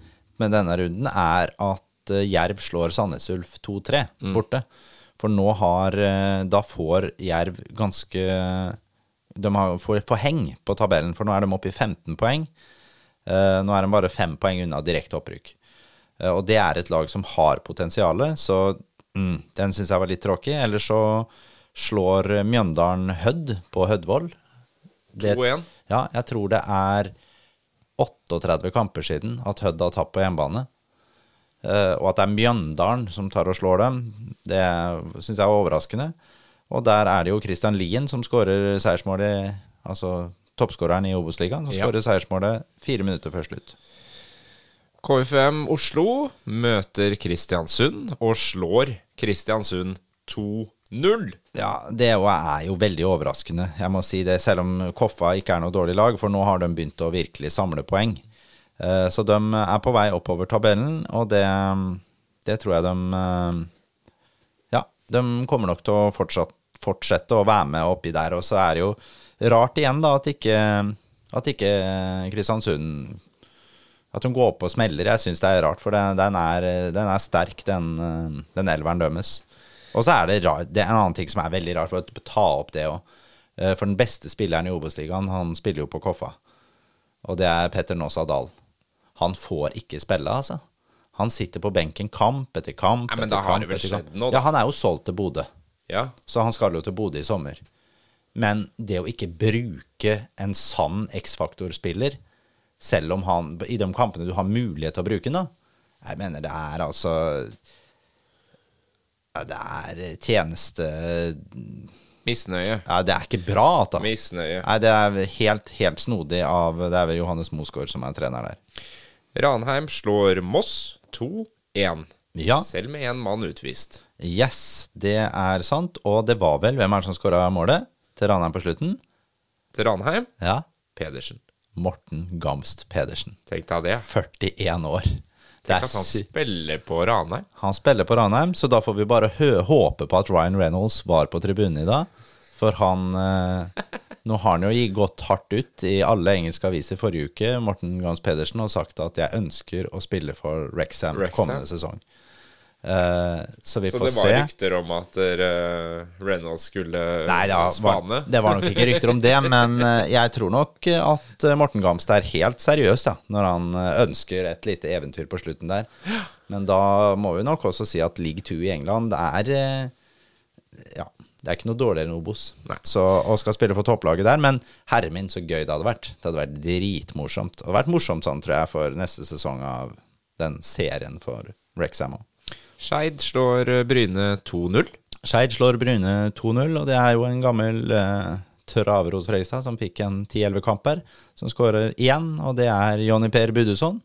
[SPEAKER 2] med denne runden, er at eh, Jerv slår Sandnes Ulf 2-3 borte. For nå har eh, Da får Jerv ganske De har, får, får heng på tabellen, for nå er de oppe i 15 poeng. Eh, nå er de bare fem poeng unna direkte opprykk. Og det er et lag som har potensial, så mm, den syns jeg var litt tråkig. Ellers så slår Mjøndalen Hødd på Hødvoll.
[SPEAKER 1] 2-1.
[SPEAKER 2] ja, jeg tror det er 38 kamper siden at Hødd har tapt på hjemmebane. Eh, og at det er Mjøndalen som tar og slår dem, det syns jeg er overraskende. Og der er det jo Christian Lien som skårer seiersmålet, altså toppskåreren i Obos-ligaen, som
[SPEAKER 1] Ja.
[SPEAKER 2] skårer seiersmålet fire minutter før slutt.
[SPEAKER 1] KFM Oslo møter Kristiansund og slår Kristiansund 2-0.
[SPEAKER 2] Ja, det er jo veldig overraskende, jeg må si det, selv om Koffa ikke er noe dårlig lag, for nå har de begynt å virkelig samle poeng. Eh, Så de er på vei oppover tabellen, og det, det tror jeg de eh, Ja, de kommer nok til å fortsatt, fortsette å være med oppi der, og så er det jo rart igjen, da, at ikke, at ikke Kristiansund At hun går opp og smeller. Jeg syns det er rart, for den, den, er, den er sterk, den, eh, den elveren dømmes. Og så er det, rar, det er en annen ting som er veldig rart, for å ta opp det òg. For den beste spilleren i Obos-ligaen, han spiller jo på Koffa. Og det er Petter Nåsa Dahl. Han får ikke spille, altså. Han sitter på benken kamp etter kamp
[SPEAKER 1] Nei, men da har
[SPEAKER 2] kamp
[SPEAKER 1] det vel skjedd noe, da.
[SPEAKER 2] Ja, han er jo solgt til Bodø,
[SPEAKER 1] Ja.
[SPEAKER 2] så han skal jo til Bodø i sommer. Men det å ikke bruke en sann X-faktor-spiller, selv om han i de kampene du har mulighet til å bruke den, da Jeg mener det er altså Det er tjeneste
[SPEAKER 1] Misnøye.
[SPEAKER 2] Ja, det er ikke bra, da.
[SPEAKER 1] Misnøye.
[SPEAKER 2] Nei, det er helt, helt snodig av Det er vel Johannes Mosgaard som er trener der.
[SPEAKER 1] Ranheim slår Moss 2-1.
[SPEAKER 2] Ja.
[SPEAKER 1] Selv med én mann utvist.
[SPEAKER 2] Yes, det er sant. Og det var vel Hvem er det som skåra målet til Ranheim på slutten?
[SPEAKER 1] Til Ranheim
[SPEAKER 2] Ja,
[SPEAKER 1] Pedersen.
[SPEAKER 2] Morten Gamst Pedersen.
[SPEAKER 1] Tenk deg det.
[SPEAKER 2] 41 år. Det
[SPEAKER 1] Tenk at han spiller på Ranheim.
[SPEAKER 2] Han spiller på Ranheim, så da får vi bare håpe på at Ryan Reynolds var på tribunen i dag. For han eh, Nå har han jo gått hardt ut i alle engelske aviser forrige uke, Morten Gans Pedersen, og sagt at jeg ønsker å spille for Rexham, kommende sesong. Eh, så vi
[SPEAKER 1] Så
[SPEAKER 2] får
[SPEAKER 1] det var rykter om at uh, Reynolds skulle
[SPEAKER 2] Nei, det var,
[SPEAKER 1] spane.
[SPEAKER 2] det var nok ikke rykter om det, men eh, jeg tror nok at eh, Morten Gamst er helt seriøs da, når han eh, ønsker et lite eventyr på slutten der. Men da må vi nok også si at League 2 i England er eh, Ja, det er ikke noe dårligere enn Obos. Så, og skal spille for topplaget der. Men herre min, så gøy det hadde vært. Det hadde vært dritmorsomt. Det hadde vært morsomt sånn, tror jeg, for neste sesong av den serien for Rexham òg.
[SPEAKER 1] Skeid slår eh, Bryne 2-0.
[SPEAKER 2] Skeid slår Bryne 2-0, og det er jo en gammel eh, traver hos Fredrikstad som fikk en 10-11 kamper, som skårer én, og det er Jonny Per Budusson.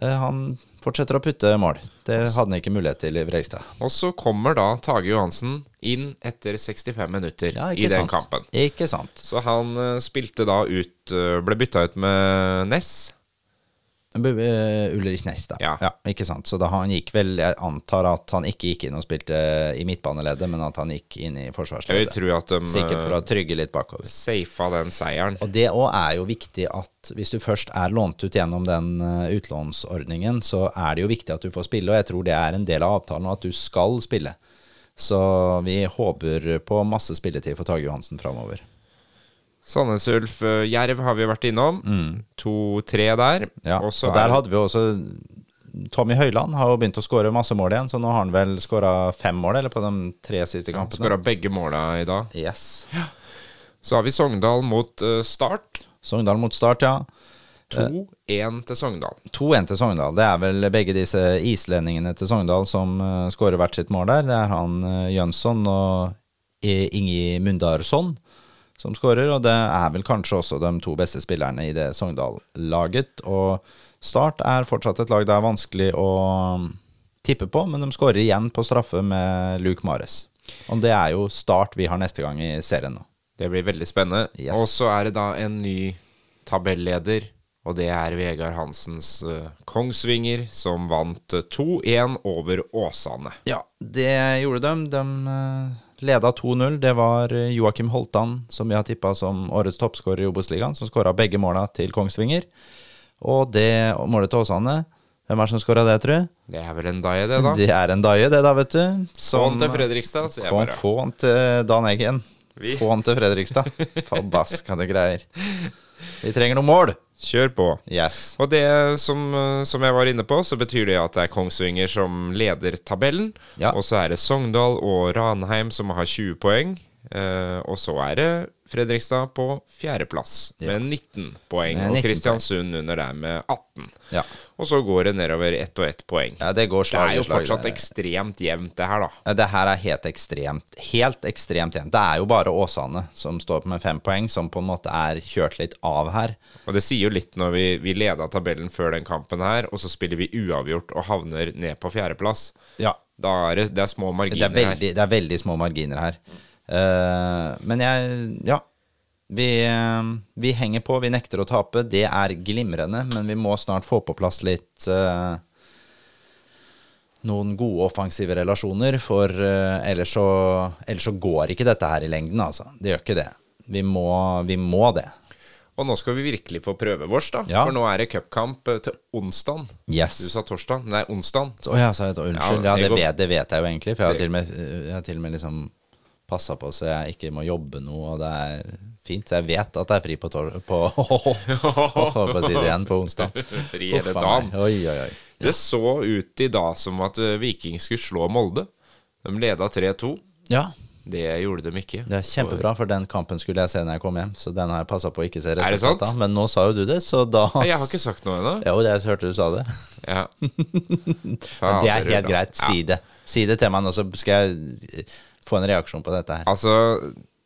[SPEAKER 2] Eh, han fortsetter å putte mål. Det hadde han ikke mulighet til i Fredrikstad.
[SPEAKER 1] Og så kommer da Tage Johansen inn etter 65 minutter
[SPEAKER 2] Ja,
[SPEAKER 1] i den
[SPEAKER 2] sant.
[SPEAKER 1] kampen.
[SPEAKER 2] Ikke sant.
[SPEAKER 1] Så han eh, spilte da ut eh, Ble bytta ut med Ness.
[SPEAKER 2] Eh, Ulrich Næss, da.
[SPEAKER 1] Ja.
[SPEAKER 2] ikke sant. Så da han gikk vel Jeg antar at han ikke gikk inn og spilte i midtbaneleddet, men at han gikk inn i forsvarsleddet.
[SPEAKER 1] de
[SPEAKER 2] Sikkert for
[SPEAKER 1] eh,
[SPEAKER 2] å trygge litt bakover.
[SPEAKER 1] safa den seieren.
[SPEAKER 2] Og det òg er jo viktig at hvis du først er lånt ut gjennom den eh, utlånsordningen, så er det jo viktig at du får spille, og jeg tror det er en del av avtalen at du skal spille. Så vi håper på masse spilletid for Tage Johansen framover.
[SPEAKER 1] Sandnes Ulf eh, Jerv har vi vært innom. 2-3 der.
[SPEAKER 2] Mm. Ja,
[SPEAKER 1] Og
[SPEAKER 2] og der
[SPEAKER 1] er-
[SPEAKER 2] hadde vi også Tommy Høiland har jo begynt å skåre masse mål igjen, så nå har han vel skåra fem mål, eller på de tre siste kampene.
[SPEAKER 1] Skåra begge måla i dag.
[SPEAKER 2] Yes.
[SPEAKER 1] Så har vi Sogndal mot uh, Start.
[SPEAKER 2] Sogndal mot Start, ja.
[SPEAKER 1] 2-1 til Sogndal.
[SPEAKER 2] 2-1 til Sogndal. Det er vel begge disse islendingene til Sogndal som uh, skårer hvert sitt mål der. Det er han uh, Jønsson og Ingi Mundarsson som skårer, og det er vel kanskje også de to beste spillerne i det Sogndal-laget. Og Start er fortsatt et lag det er vanskelig å um, tippe på, men de skårer igjen på straffe med Luke Mares. Og det er jo Start vi har neste gang i serien nå.
[SPEAKER 1] Det blir veldig spennende.
[SPEAKER 2] Yes.
[SPEAKER 1] Og så er det da en ny tabelleder, og det er Vegard Hansens eh, Kongsvinger, som vant eh, 2-1 over Åsane.
[SPEAKER 2] Ja, det gjorde de. De eh, leda 2-0. Det var eh, Joakim Holtan, som vi har tippa som årets toppskårer i Obos-ligaen, som skåra begge måla til Kongsvinger. Og det målet til Åsane Hvem er det som skåra det, tror du?
[SPEAKER 1] Det er vel en daie, det, da.
[SPEAKER 2] Det er en Daie, det, da, vet du.
[SPEAKER 1] Få han til Fredrikstad, sier jeg bare.
[SPEAKER 2] få han til Dan Eggen.
[SPEAKER 1] Vi-
[SPEAKER 2] Få han til Fredrikstad. Forbaskede greier. Vi trenger noen mål.
[SPEAKER 1] Kjør på.
[SPEAKER 2] Yes.
[SPEAKER 1] Og det som, eh, som jeg var inne på, så betyr det at det er Kongsvinger som leder tabellen.
[SPEAKER 2] Ja.
[SPEAKER 1] Og så er det Sogndal og Ranheim som har 20 poeng. Eh, og så er det Fredrikstad på fjerdeplass
[SPEAKER 2] Ja.
[SPEAKER 1] med 19 poeng.
[SPEAKER 2] Med
[SPEAKER 1] og
[SPEAKER 2] 19
[SPEAKER 1] Kristiansund under der med 18.
[SPEAKER 2] Ja.
[SPEAKER 1] Og så går det nedover ett og ett poeng.
[SPEAKER 2] ja, det går
[SPEAKER 1] det
[SPEAKER 2] slag
[SPEAKER 1] er jo fortsatt
[SPEAKER 2] det.
[SPEAKER 1] ekstremt jevnt, det her, da.
[SPEAKER 2] Det her er helt ekstremt Helt ekstremt jevnt. Det er jo bare Åsane som står opp med fem poeng, som på en måte er kjørt litt av her.
[SPEAKER 1] Og det sier jo litt når vi, vi leda tabellen før den kampen her, og så spiller vi uavgjort og havner ned på fjerdeplass.
[SPEAKER 2] Ja.
[SPEAKER 1] Da er det, det er små
[SPEAKER 2] Det
[SPEAKER 1] marginer
[SPEAKER 2] er veldig, det er veldig små marginer her. Uh, men jeg Ja. Vi, eh, vi henger på, vi nekter å tape. Det er glimrende, men vi må snart få på plass litt uh, Noen gode offensive relasjoner, for uh, ellers, så, ellers så går ikke dette her i lengden, altså. Det gjør ikke det. Vi må, vi må det.
[SPEAKER 1] Og nå skal vi virkelig få prøve vårs, da.
[SPEAKER 2] Ja.
[SPEAKER 1] For nå er det cupkamp til onsdag.
[SPEAKER 2] Yes.
[SPEAKER 1] Du sa torsdag? Nei, onsdag.
[SPEAKER 2] Å ja, sa jeg? Unnskyld.
[SPEAKER 1] Ja,
[SPEAKER 2] Ja,
[SPEAKER 1] det
[SPEAKER 2] vet, det vet jeg jo egentlig, for jeg har til og med, jeg har til og med liksom passa på så jeg ikke må jobbe noe, og det er fint. Så jeg vet at det er fri på tor... På, på si det igjen, på onsdag.
[SPEAKER 1] Fri hele dagen.
[SPEAKER 2] Oi, oi, oi.
[SPEAKER 1] Det så ut i dag som at eh, Viking skulle slå Molde. De leda 3-2.
[SPEAKER 2] Ja,
[SPEAKER 1] Det gjorde de ikke.
[SPEAKER 2] det er kjempebra, for den kampen skulle jeg se når jeg kom hjem, så den har jeg passa på å ikke se resultatet av. Men nå sa jo du det, så da
[SPEAKER 1] Nei, Jeg har ikke sagt noe ennå.
[SPEAKER 2] Jo, jeg hørte du sa det.
[SPEAKER 1] Ja.
[SPEAKER 2] Men det er helt greit. Si det. Si det til meg nå, så skal jeg få en reaksjon på dette her.
[SPEAKER 1] Altså,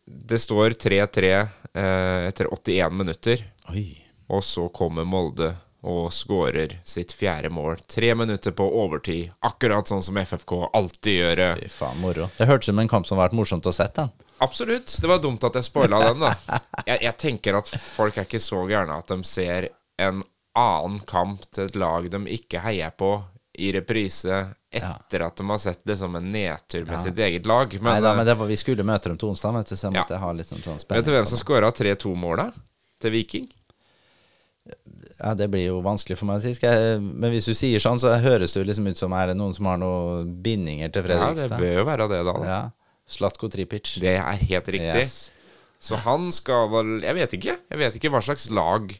[SPEAKER 1] det står 3-3 eh, etter 81 minutter,
[SPEAKER 2] Oi.
[SPEAKER 1] og så kommer Molde og skårer sitt fjerde mål. Tre minutter på overtid, akkurat sånn som FFK alltid gjør.
[SPEAKER 2] Fy faen, moro. Det hørtes ut som en kamp som har vært morsomt å sett, den.
[SPEAKER 1] Absolutt. Det var dumt at jeg spoila den, da. Jeg, jeg tenker at folk er ikke så gærne at de ser en annen kamp til et lag de ikke heier på, i reprise etter at de har sett det som en nedtur med sitt eget lag. Men,
[SPEAKER 2] Nei da,
[SPEAKER 1] eh,
[SPEAKER 2] men det var, vi skulle møte dem til onsdag, vet du, så jeg
[SPEAKER 1] Ja.
[SPEAKER 2] måtte ha litt sånn, spenning.
[SPEAKER 1] vet du hvem som skåra 3-2-måla til Viking?
[SPEAKER 2] Ja, det blir jo vanskelig for meg å si. Jeg, men hvis du sier sånn, så høres det liksom ut som er det noen som har noen bindinger til
[SPEAKER 1] Ja, det bør jo være det, da.
[SPEAKER 2] Ja. Slatko Tripic.
[SPEAKER 1] Det er helt riktig.
[SPEAKER 2] Yes.
[SPEAKER 1] Så han skal vel Jeg vet ikke. Jeg vet ikke hva slags lag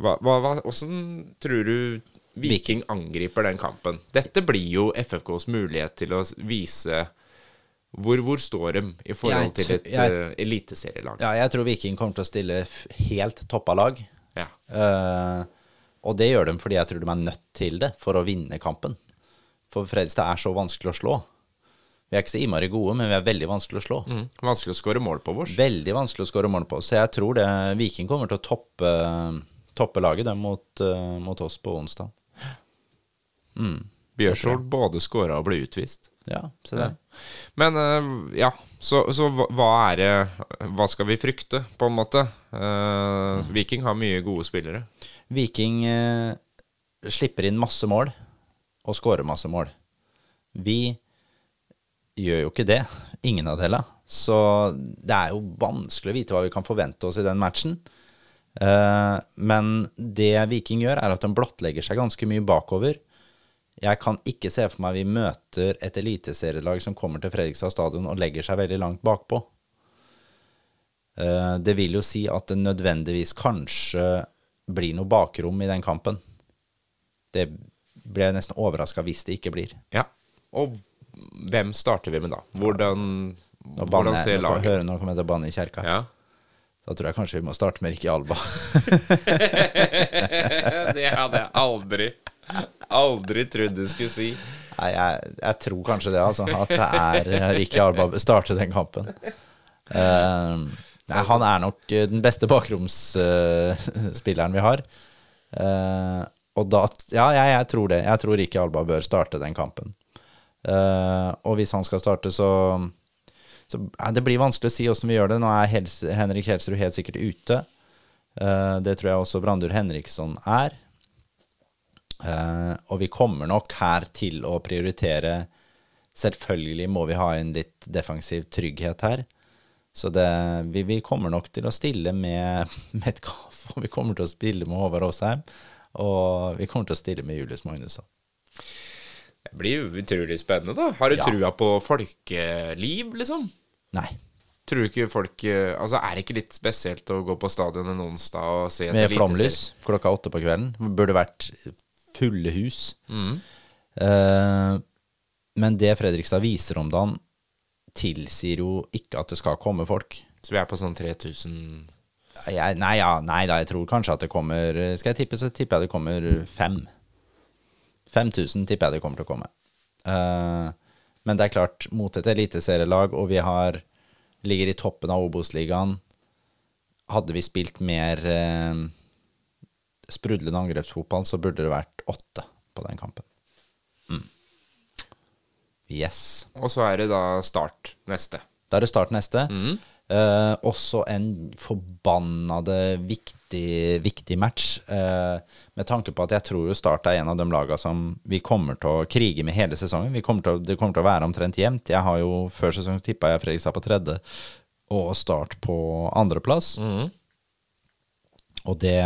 [SPEAKER 1] hva, Hvordan tror du Viking angriper den kampen? Dette blir jo FFKs mulighet til å vise hvor, hvor står de i forhold
[SPEAKER 2] Jeg
[SPEAKER 1] til et
[SPEAKER 2] jeg-
[SPEAKER 1] uh, eliteserielag.
[SPEAKER 2] Ja, jeg tror Viking kommer til å stille helt toppa lag.
[SPEAKER 1] Ja.
[SPEAKER 2] Uh, og det gjør de fordi jeg tror de er nødt til det for å vinne kampen. For Fredrikstad er så vanskelig å slå. Vi er ikke så innmari gode, men vi er veldig vanskelig å slå.
[SPEAKER 1] Mm. Vanskelig å skåre mål på vårs.
[SPEAKER 2] Veldig vanskelig å skåre mål på. Så jeg tror det Viking kommer til å toppe, toppe laget mot, uh, mot oss på onsdag.
[SPEAKER 1] Bjørsvold både skåra og ble utvist.
[SPEAKER 2] Ja, se det.
[SPEAKER 1] Men eh, ja, så, så hva er det Hva skal vi frykte, på en måte? Uh, Viking har mye gode spillere.
[SPEAKER 2] Viking uh, slipper inn masse mål og skårer masse mål. Vi gjør jo ikke det. Ingen av delene. Så det er jo vanskelig å vite hva vi kan forvente oss i den matchen. Uh, men det Viking gjør, er at de blottlegger seg ganske mye bakover. Jeg kan ikke se for meg vi møter et eliteserielag som kommer til Fredrikstad stadion og legger seg veldig langt bakpå. Eh, Det vil jo si at det nødvendigvis kanskje blir noe bakrom i den kampen. Det ble jeg nesten overraska hvis det ikke blir.
[SPEAKER 1] Ja. Og hvem starter vi med da? Hvordan,
[SPEAKER 2] banner
[SPEAKER 1] hvordan ser
[SPEAKER 2] jeg
[SPEAKER 1] laget
[SPEAKER 2] høre når det jeg til å banne i kjerka.
[SPEAKER 1] Ja.
[SPEAKER 2] Da tror jeg kanskje vi må starte med Ricky Alba.
[SPEAKER 1] Det hadde jeg aldri Aldri trodd du skulle si.
[SPEAKER 2] Nei, jeg, jeg tror kanskje det, altså. At det er eh, Ricky Alba bør starte den kampen. Uh, nei, han er nok eh, den beste bakromsspilleren vi har. Uh, og da Ja, jeg, jeg tror det. Jeg tror Ricky Alba bør starte den kampen. Og hvis han skal starte, så så Det blir vanskelig å si åssen vi gjør det. Nå er Hels Henrik Helsrud helt sikkert ute. Det tror jeg også Brandur Henriksson er. Eh, og vi kommer nok her til å prioritere Selvfølgelig må vi ha en litt defensiv trygghet her. Så det, vi, vi kommer nok til å stille med Metcalf, og vi kommer til å spille med Håvard Aasheim. Og vi kommer til å stille med Julius Magnusson.
[SPEAKER 1] Det blir utrolig spennende, da. Har du
[SPEAKER 2] Ja.
[SPEAKER 1] trua på folkeliv, liksom?
[SPEAKER 2] Nei.
[SPEAKER 1] Tror du ikke folk eh, Altså, er det ikke litt spesielt å gå på stadion en onsdag og se
[SPEAKER 2] Med flomlys klokka åtte på kvelden. Burde vært fulle hus.
[SPEAKER 1] Mm.
[SPEAKER 2] Eh, men det Fredrikstad viser om dagen, tilsier jo ikke at det skal komme folk.
[SPEAKER 1] Så vi er på sånn 3000
[SPEAKER 2] Jeg, nei, ja, nei da, jeg tror kanskje at det kommer Skal jeg tippe, så tipper jeg det kommer fem. 5000 tipper jeg det kommer til å komme. Eh, men det er klart, mot et eliteserielag, og vi har ligger i toppen av Obos-ligaen Hadde vi spilt mer eh, sprudlende angrepsfotball, så burde det vært åtte på den kampen. Mm. Yes.
[SPEAKER 1] Og så er det da start neste.
[SPEAKER 2] Da er det start neste. Eh, også en forbannede viktig, viktig match. eh, med tanke på at jeg tror jo Start er en av de lagene som vi kommer til å krige med hele sesongen. Vi kommer til det kommer til å være omtrent jevnt. Jeg har jo Før sesongen tippa jeg Fredrikstad på tredje og Start på andreplass. Og det,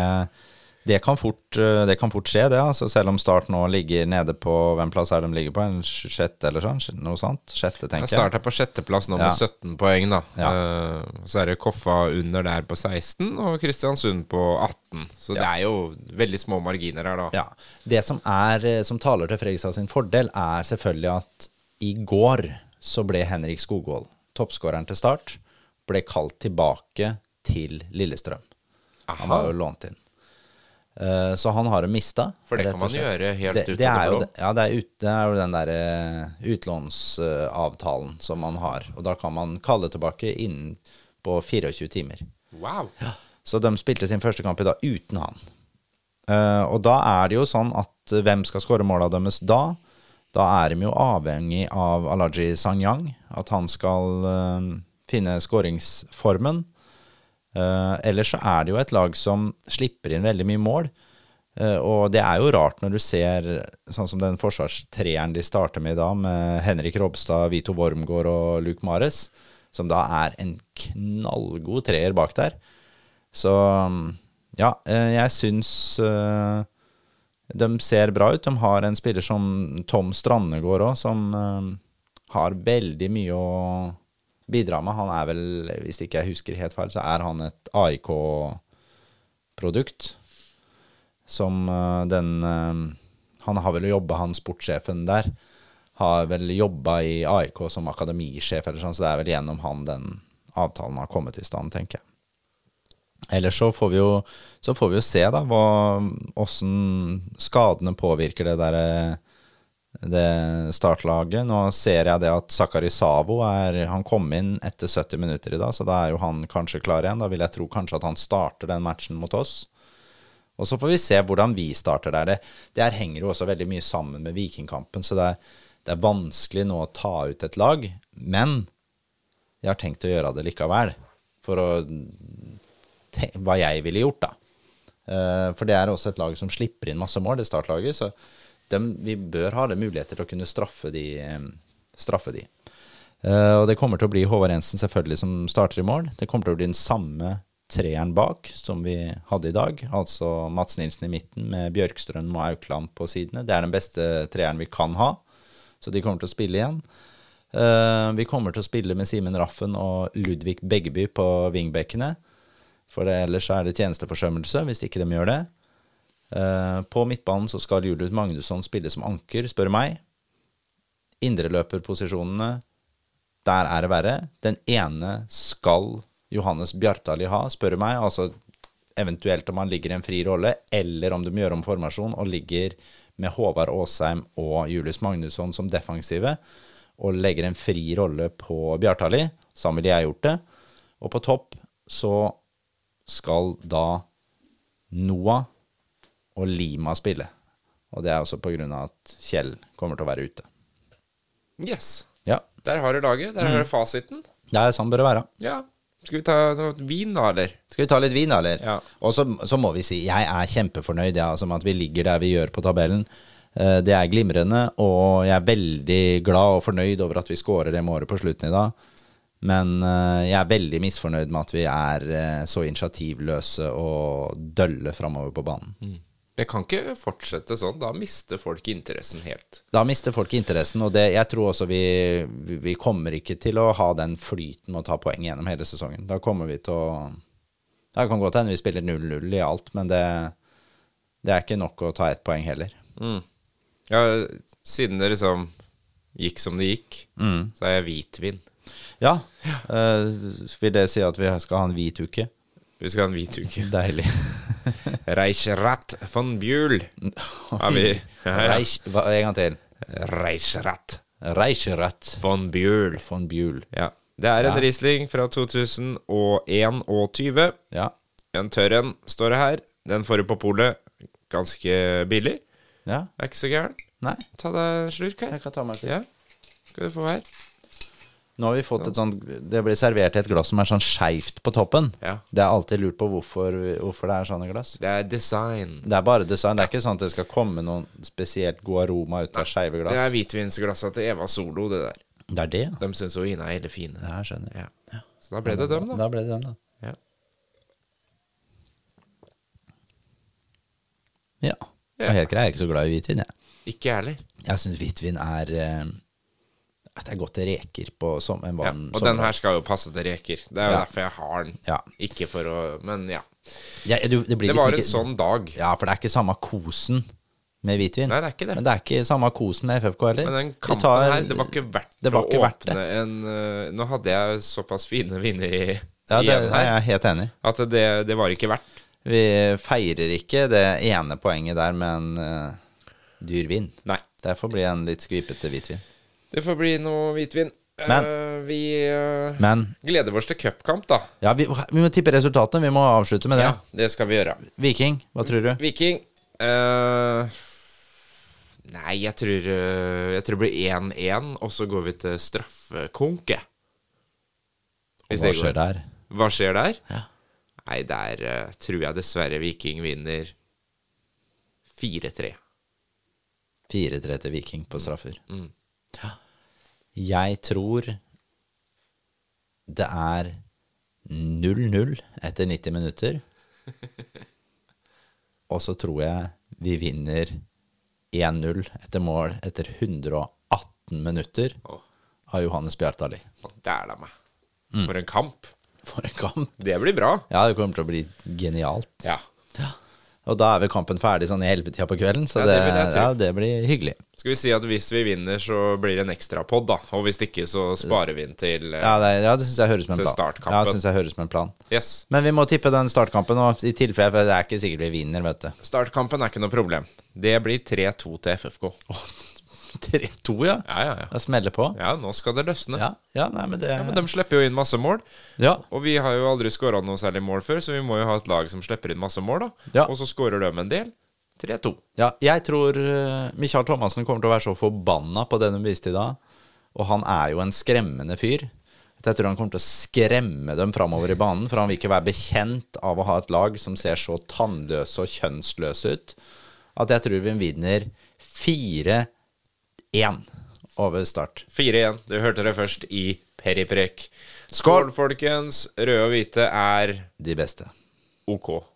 [SPEAKER 2] det, kan fort, eh, det kan fort skje, det. altså Selv om Start nå ligger nede på Hvem plass er de ligger på? En sjette eller sånn? Noe sånt? Sjette, tenker jeg.
[SPEAKER 1] starter på sjetteplass nå
[SPEAKER 2] Ja.
[SPEAKER 1] med 17 poeng, da.
[SPEAKER 2] Ja.
[SPEAKER 1] Eh, så er det Koffa under der på 16, og Kristiansund på 18. Så det er jo veldig små marginer her, da.
[SPEAKER 2] Ja. Det som, er, eh, som taler til Fredrikstad sin fordel, er selvfølgelig at i går så ble Henrik Skogvold, toppskåreren til Start, ble kalt tilbake til Lillestrøm. Han var jo lånt inn. Eh, så han har det mista.
[SPEAKER 1] For det kan man gjøre helt
[SPEAKER 2] det, det er jo, det- Ja, det er, ut, det er jo den derre utlånsavtalen som man har. Og da kan man kalle tilbake innen på 24 timer.
[SPEAKER 1] Wow.
[SPEAKER 2] Så de spilte sin første kamp i dag uten han. Eh, og da er det jo sånn at eh, hvem skal skåre måla deres da? Da er de jo avhengig av Alaji Sanyang, at han skal eh, finne skåringsformen. Uh, ellers så er det jo et lag som slipper inn veldig mye mål. Uh, og det er jo rart når du ser sånn som den forsvarstreeren de starter med i dag, med Henrik Robstad, Vito Wormgård og Luke Mares, som da er en knallgod treer bak der. Så ja, uh, jeg syns eh, de ser bra ut. De har en spiller som Tom Strandegård òg, som eh, har veldig mye å bidra med. Han er vel, hvis ikke jeg husker helt feil, så er han et AIK-produkt. Som eh, den eh, Han har vel jobba, han sportssjefen der, har vel jobba i AIK som akademisjef, eller sånn, så det er vel gjennom han den avtalen har kommet i stand, tenker jeg. Ellers så får vi jo, får vi jo se da hva, åssen skadene påvirker det der det startlaget. Nå ser jeg det at Zakari Savo er, han kom inn etter 70 minutter i dag, så da er jo han kanskje klar igjen. Da vil jeg tro kanskje at han starter den matchen mot oss. Og så får vi se hvordan vi starter der. Det, det her henger jo også veldig mye sammen med Vikingkampen, så det er, det er vanskelig nå å ta ut et lag. Men jeg har tenkt å gjøre det likevel, for å hva jeg ville gjort, da. Eh, for det er også et lag som slipper inn masse mål, det startlaget. Så dem, vi bør ha det muligheter til å kunne straffe de. eh, Straffe de. Uh, og det kommer til å bli Håvard Jensen selvfølgelig som starter i mål. Det kommer til å bli den samme treeren bak som vi hadde i dag. Altså Mats Nilsen i midten med Bjørkstrøm og Aukland på sidene. Det er den beste treeren vi kan ha, så de kommer til å spille igjen. Uh, vi kommer til å spille med Simen Raffen og Ludvig Beggeby på wingbackene. For ellers er det tjenesteforsømmelse hvis ikke de gjør det. Eh, på midtbanen så skal Julius Magnusson spille som anker, spør meg. Indreløperposisjonene, der er det verre. Den ene skal Johannes Bjartali ha, spør meg. Altså eventuelt om han ligger i en fri rolle, eller om de gjør om formasjon og ligger med Håvard Aasheim og Julius Magnusson som defensive, og legger en fri rolle på Bjartali. Sånn ville jeg gjort det. Og på topp så skal da Noah og Lima spille. Og det er også av at Kjell kommer til å være ute.
[SPEAKER 1] Yes.
[SPEAKER 2] Ja,
[SPEAKER 1] Der har du laget. Der
[SPEAKER 2] Mm.
[SPEAKER 1] har du fasiten.
[SPEAKER 2] det er sånn bør det være.
[SPEAKER 1] Ja. Skal vi ta noe vin, da, eller?
[SPEAKER 2] Skal vi ta litt vin, da, eller?
[SPEAKER 1] Ja.
[SPEAKER 2] Og så, så må vi si, jeg er kjempefornøyd ja, altså, med at vi ligger der vi gjør på tabellen. Eh, Det er glimrende, og jeg er veldig glad og fornøyd over at vi skårer det målet på slutten i dag. Men eh, jeg er veldig misfornøyd med at vi er eh, så initiativløse og dølle framover på banen.
[SPEAKER 1] Det kan ikke fortsette sånn. Da mister folk interessen helt.
[SPEAKER 2] Da mister folk interessen, og det, jeg tror også vi, vi, kommer ikke til å ha den flyten med å ta poeng gjennom hele sesongen. Da kommer vi til å Det kan godt hende vi spiller 0-0 i alt, men det, det er ikke nok å ta ett poeng heller.
[SPEAKER 1] Ja, siden det liksom gikk som det gikk,
[SPEAKER 2] Mm.
[SPEAKER 1] så er jeg hvitvin.
[SPEAKER 2] Ja, eh, vil det si at vi skal ha en hvit uke?
[SPEAKER 1] Vi skal ha en hvit uke.
[SPEAKER 2] Deilig.
[SPEAKER 1] Reichrat von Bjul har vi. Ja, ja.
[SPEAKER 2] Reich, hva, en gang til.
[SPEAKER 1] Reichrat
[SPEAKER 2] Reichrat.
[SPEAKER 1] von Bjul.
[SPEAKER 2] von Bjul.
[SPEAKER 1] Ja. Det er en. Riesling fra 2021.
[SPEAKER 2] Ja.
[SPEAKER 1] En tørr en står det her. Den får du på polet. Ganske billig.
[SPEAKER 2] ja.
[SPEAKER 1] Er ikke så gæren.
[SPEAKER 2] Nei,
[SPEAKER 1] Ta deg en slurk her.
[SPEAKER 2] jeg kan ta meg en
[SPEAKER 1] Ja. Skal du få her.
[SPEAKER 2] Nå har vi fått et sånt Det blir servert i et glass som er sånn skeivt på toppen.
[SPEAKER 1] Ja.
[SPEAKER 2] Det er alltid lurt på hvorfor, hvorfor det er sånne glass.
[SPEAKER 1] Det er design.
[SPEAKER 2] Det er bare design. Det er ikke sånn at det skal komme noen spesielt god aroma ut av skeive
[SPEAKER 1] Det er
[SPEAKER 2] glass.
[SPEAKER 1] hvitvinsglassa til Eva Solo, det der.
[SPEAKER 2] Det er det, ja.
[SPEAKER 1] De syns Ine er hele fine.
[SPEAKER 2] Ja, jeg skjønner.
[SPEAKER 1] Ja. Så da ble det dem, da.
[SPEAKER 2] Da ble det dem, da.
[SPEAKER 1] Ja.
[SPEAKER 2] Ja.
[SPEAKER 1] Ja.
[SPEAKER 2] Og helt greit, jeg er ikke så glad i hvitvin, jeg.
[SPEAKER 1] Ikke heller.
[SPEAKER 2] Jeg syns hvitvin er eh, det er godt til reker på som en
[SPEAKER 1] Ja.
[SPEAKER 2] vann.
[SPEAKER 1] Og den her skal jo passe til reker. Det er jo
[SPEAKER 2] Ja.
[SPEAKER 1] derfor jeg har den.
[SPEAKER 2] Ja.
[SPEAKER 1] Ikke for å Men ja.
[SPEAKER 2] ja, du, det, blir
[SPEAKER 1] Det
[SPEAKER 2] liksom
[SPEAKER 1] var en
[SPEAKER 2] ikke-
[SPEAKER 1] sånn dag.
[SPEAKER 2] Ja, for det er ikke samme kosen med hvitvin.
[SPEAKER 1] Nei, det er ikke det.
[SPEAKER 2] Men det er ikke samme kosen med FFK heller.
[SPEAKER 1] Men den kampen
[SPEAKER 2] tar-
[SPEAKER 1] her, det var ikke verdt
[SPEAKER 2] det var
[SPEAKER 1] å
[SPEAKER 2] ikke verdt
[SPEAKER 1] åpne en eh, Nå hadde jeg såpass fine vinner i,
[SPEAKER 2] Ja, det er
[SPEAKER 1] her
[SPEAKER 2] jeg helt enig
[SPEAKER 1] at det, det var ikke verdt.
[SPEAKER 2] Vi feirer ikke det ene poenget der med en uh, dyr vin.
[SPEAKER 1] Nei.
[SPEAKER 2] Derfor blir det en litt skvipete hvitvin.
[SPEAKER 1] Det får bli noe hvitvin.
[SPEAKER 2] Men-
[SPEAKER 1] uh, vi uh,
[SPEAKER 2] Men
[SPEAKER 1] gleder oss til cupkamp, da.
[SPEAKER 2] ja, vi, vi må tippe resultatene. Vi må avslutte med det.
[SPEAKER 1] Ja, det skal vi gjøre.
[SPEAKER 2] Viking, hva tror du?
[SPEAKER 1] Viking uh, Nei, jeg tror, eh, jeg tror det blir 1-1, og så går vi til straffekonke. Hvis
[SPEAKER 2] Hva skjer der?
[SPEAKER 1] Hva skjer der?
[SPEAKER 2] Ja.
[SPEAKER 1] Nei, der uh, tror jeg dessverre Viking vinner 4-3.
[SPEAKER 2] 4-3 til Viking på straffer.
[SPEAKER 1] Mm.
[SPEAKER 2] Ja. Jeg tror det er 0-0 etter 90 minutter. Og så tror jeg vi vinner 1-0 etter mål etter 118 minutter av Johannes Bjartali.
[SPEAKER 1] Dæla meg.
[SPEAKER 2] Mm.
[SPEAKER 1] For en kamp.
[SPEAKER 2] For en kamp.
[SPEAKER 1] Det blir bra.
[SPEAKER 2] Ja, det kommer til å bli genialt.
[SPEAKER 1] Ja.
[SPEAKER 2] Og da er vel kampen ferdig sånn i helvetida på kvelden, så
[SPEAKER 1] Ja,
[SPEAKER 2] det,
[SPEAKER 1] det
[SPEAKER 2] ja, det blir hyggelig.
[SPEAKER 1] Skal vi si at hvis vi vinner, så blir det en ekstrapod, da. Og hvis ikke, så sparer vi den til eh,
[SPEAKER 2] Ja, det, ja, det syns jeg høres som en plan.
[SPEAKER 1] startkampen.
[SPEAKER 2] Ja, det synes jeg høres med en plan.
[SPEAKER 1] Yes.
[SPEAKER 2] Men vi må tippe den startkampen, og i tilfelle for det er ikke sikkert vi vinner, vet du.
[SPEAKER 1] Startkampen er ikke noe problem. Det blir 3-2 til FFK.
[SPEAKER 2] 3-2, ja.
[SPEAKER 1] Ja, ja, ja.
[SPEAKER 2] Det smeller på.
[SPEAKER 1] Ja, nå skal det løsne.
[SPEAKER 2] Ja, ja, nei, men det
[SPEAKER 1] Men de slipper jo inn masse mål.
[SPEAKER 2] Ja.
[SPEAKER 1] Og vi har jo aldri skåra noe særlig mål før, så vi må jo ha et lag som slipper inn masse mål, da.
[SPEAKER 2] Ja.
[SPEAKER 1] Og så skårer de en del. 3-2.
[SPEAKER 2] ja, jeg tror uh, Michael Thomassen kommer til å være så forbanna på det de viste i dag. Og han er jo en skremmende fyr. Jeg tror han kommer til å skremme dem framover i banen, for han vil ikke være bekjent av å ha et lag som ser så tannløse og kjønnsløse ut, at jeg tror vi vinner 4-1 over start.
[SPEAKER 1] 4-1. Du hørte det først i Periprek. Skål, folkens. Røde og hvite er
[SPEAKER 2] De beste.
[SPEAKER 1] OK.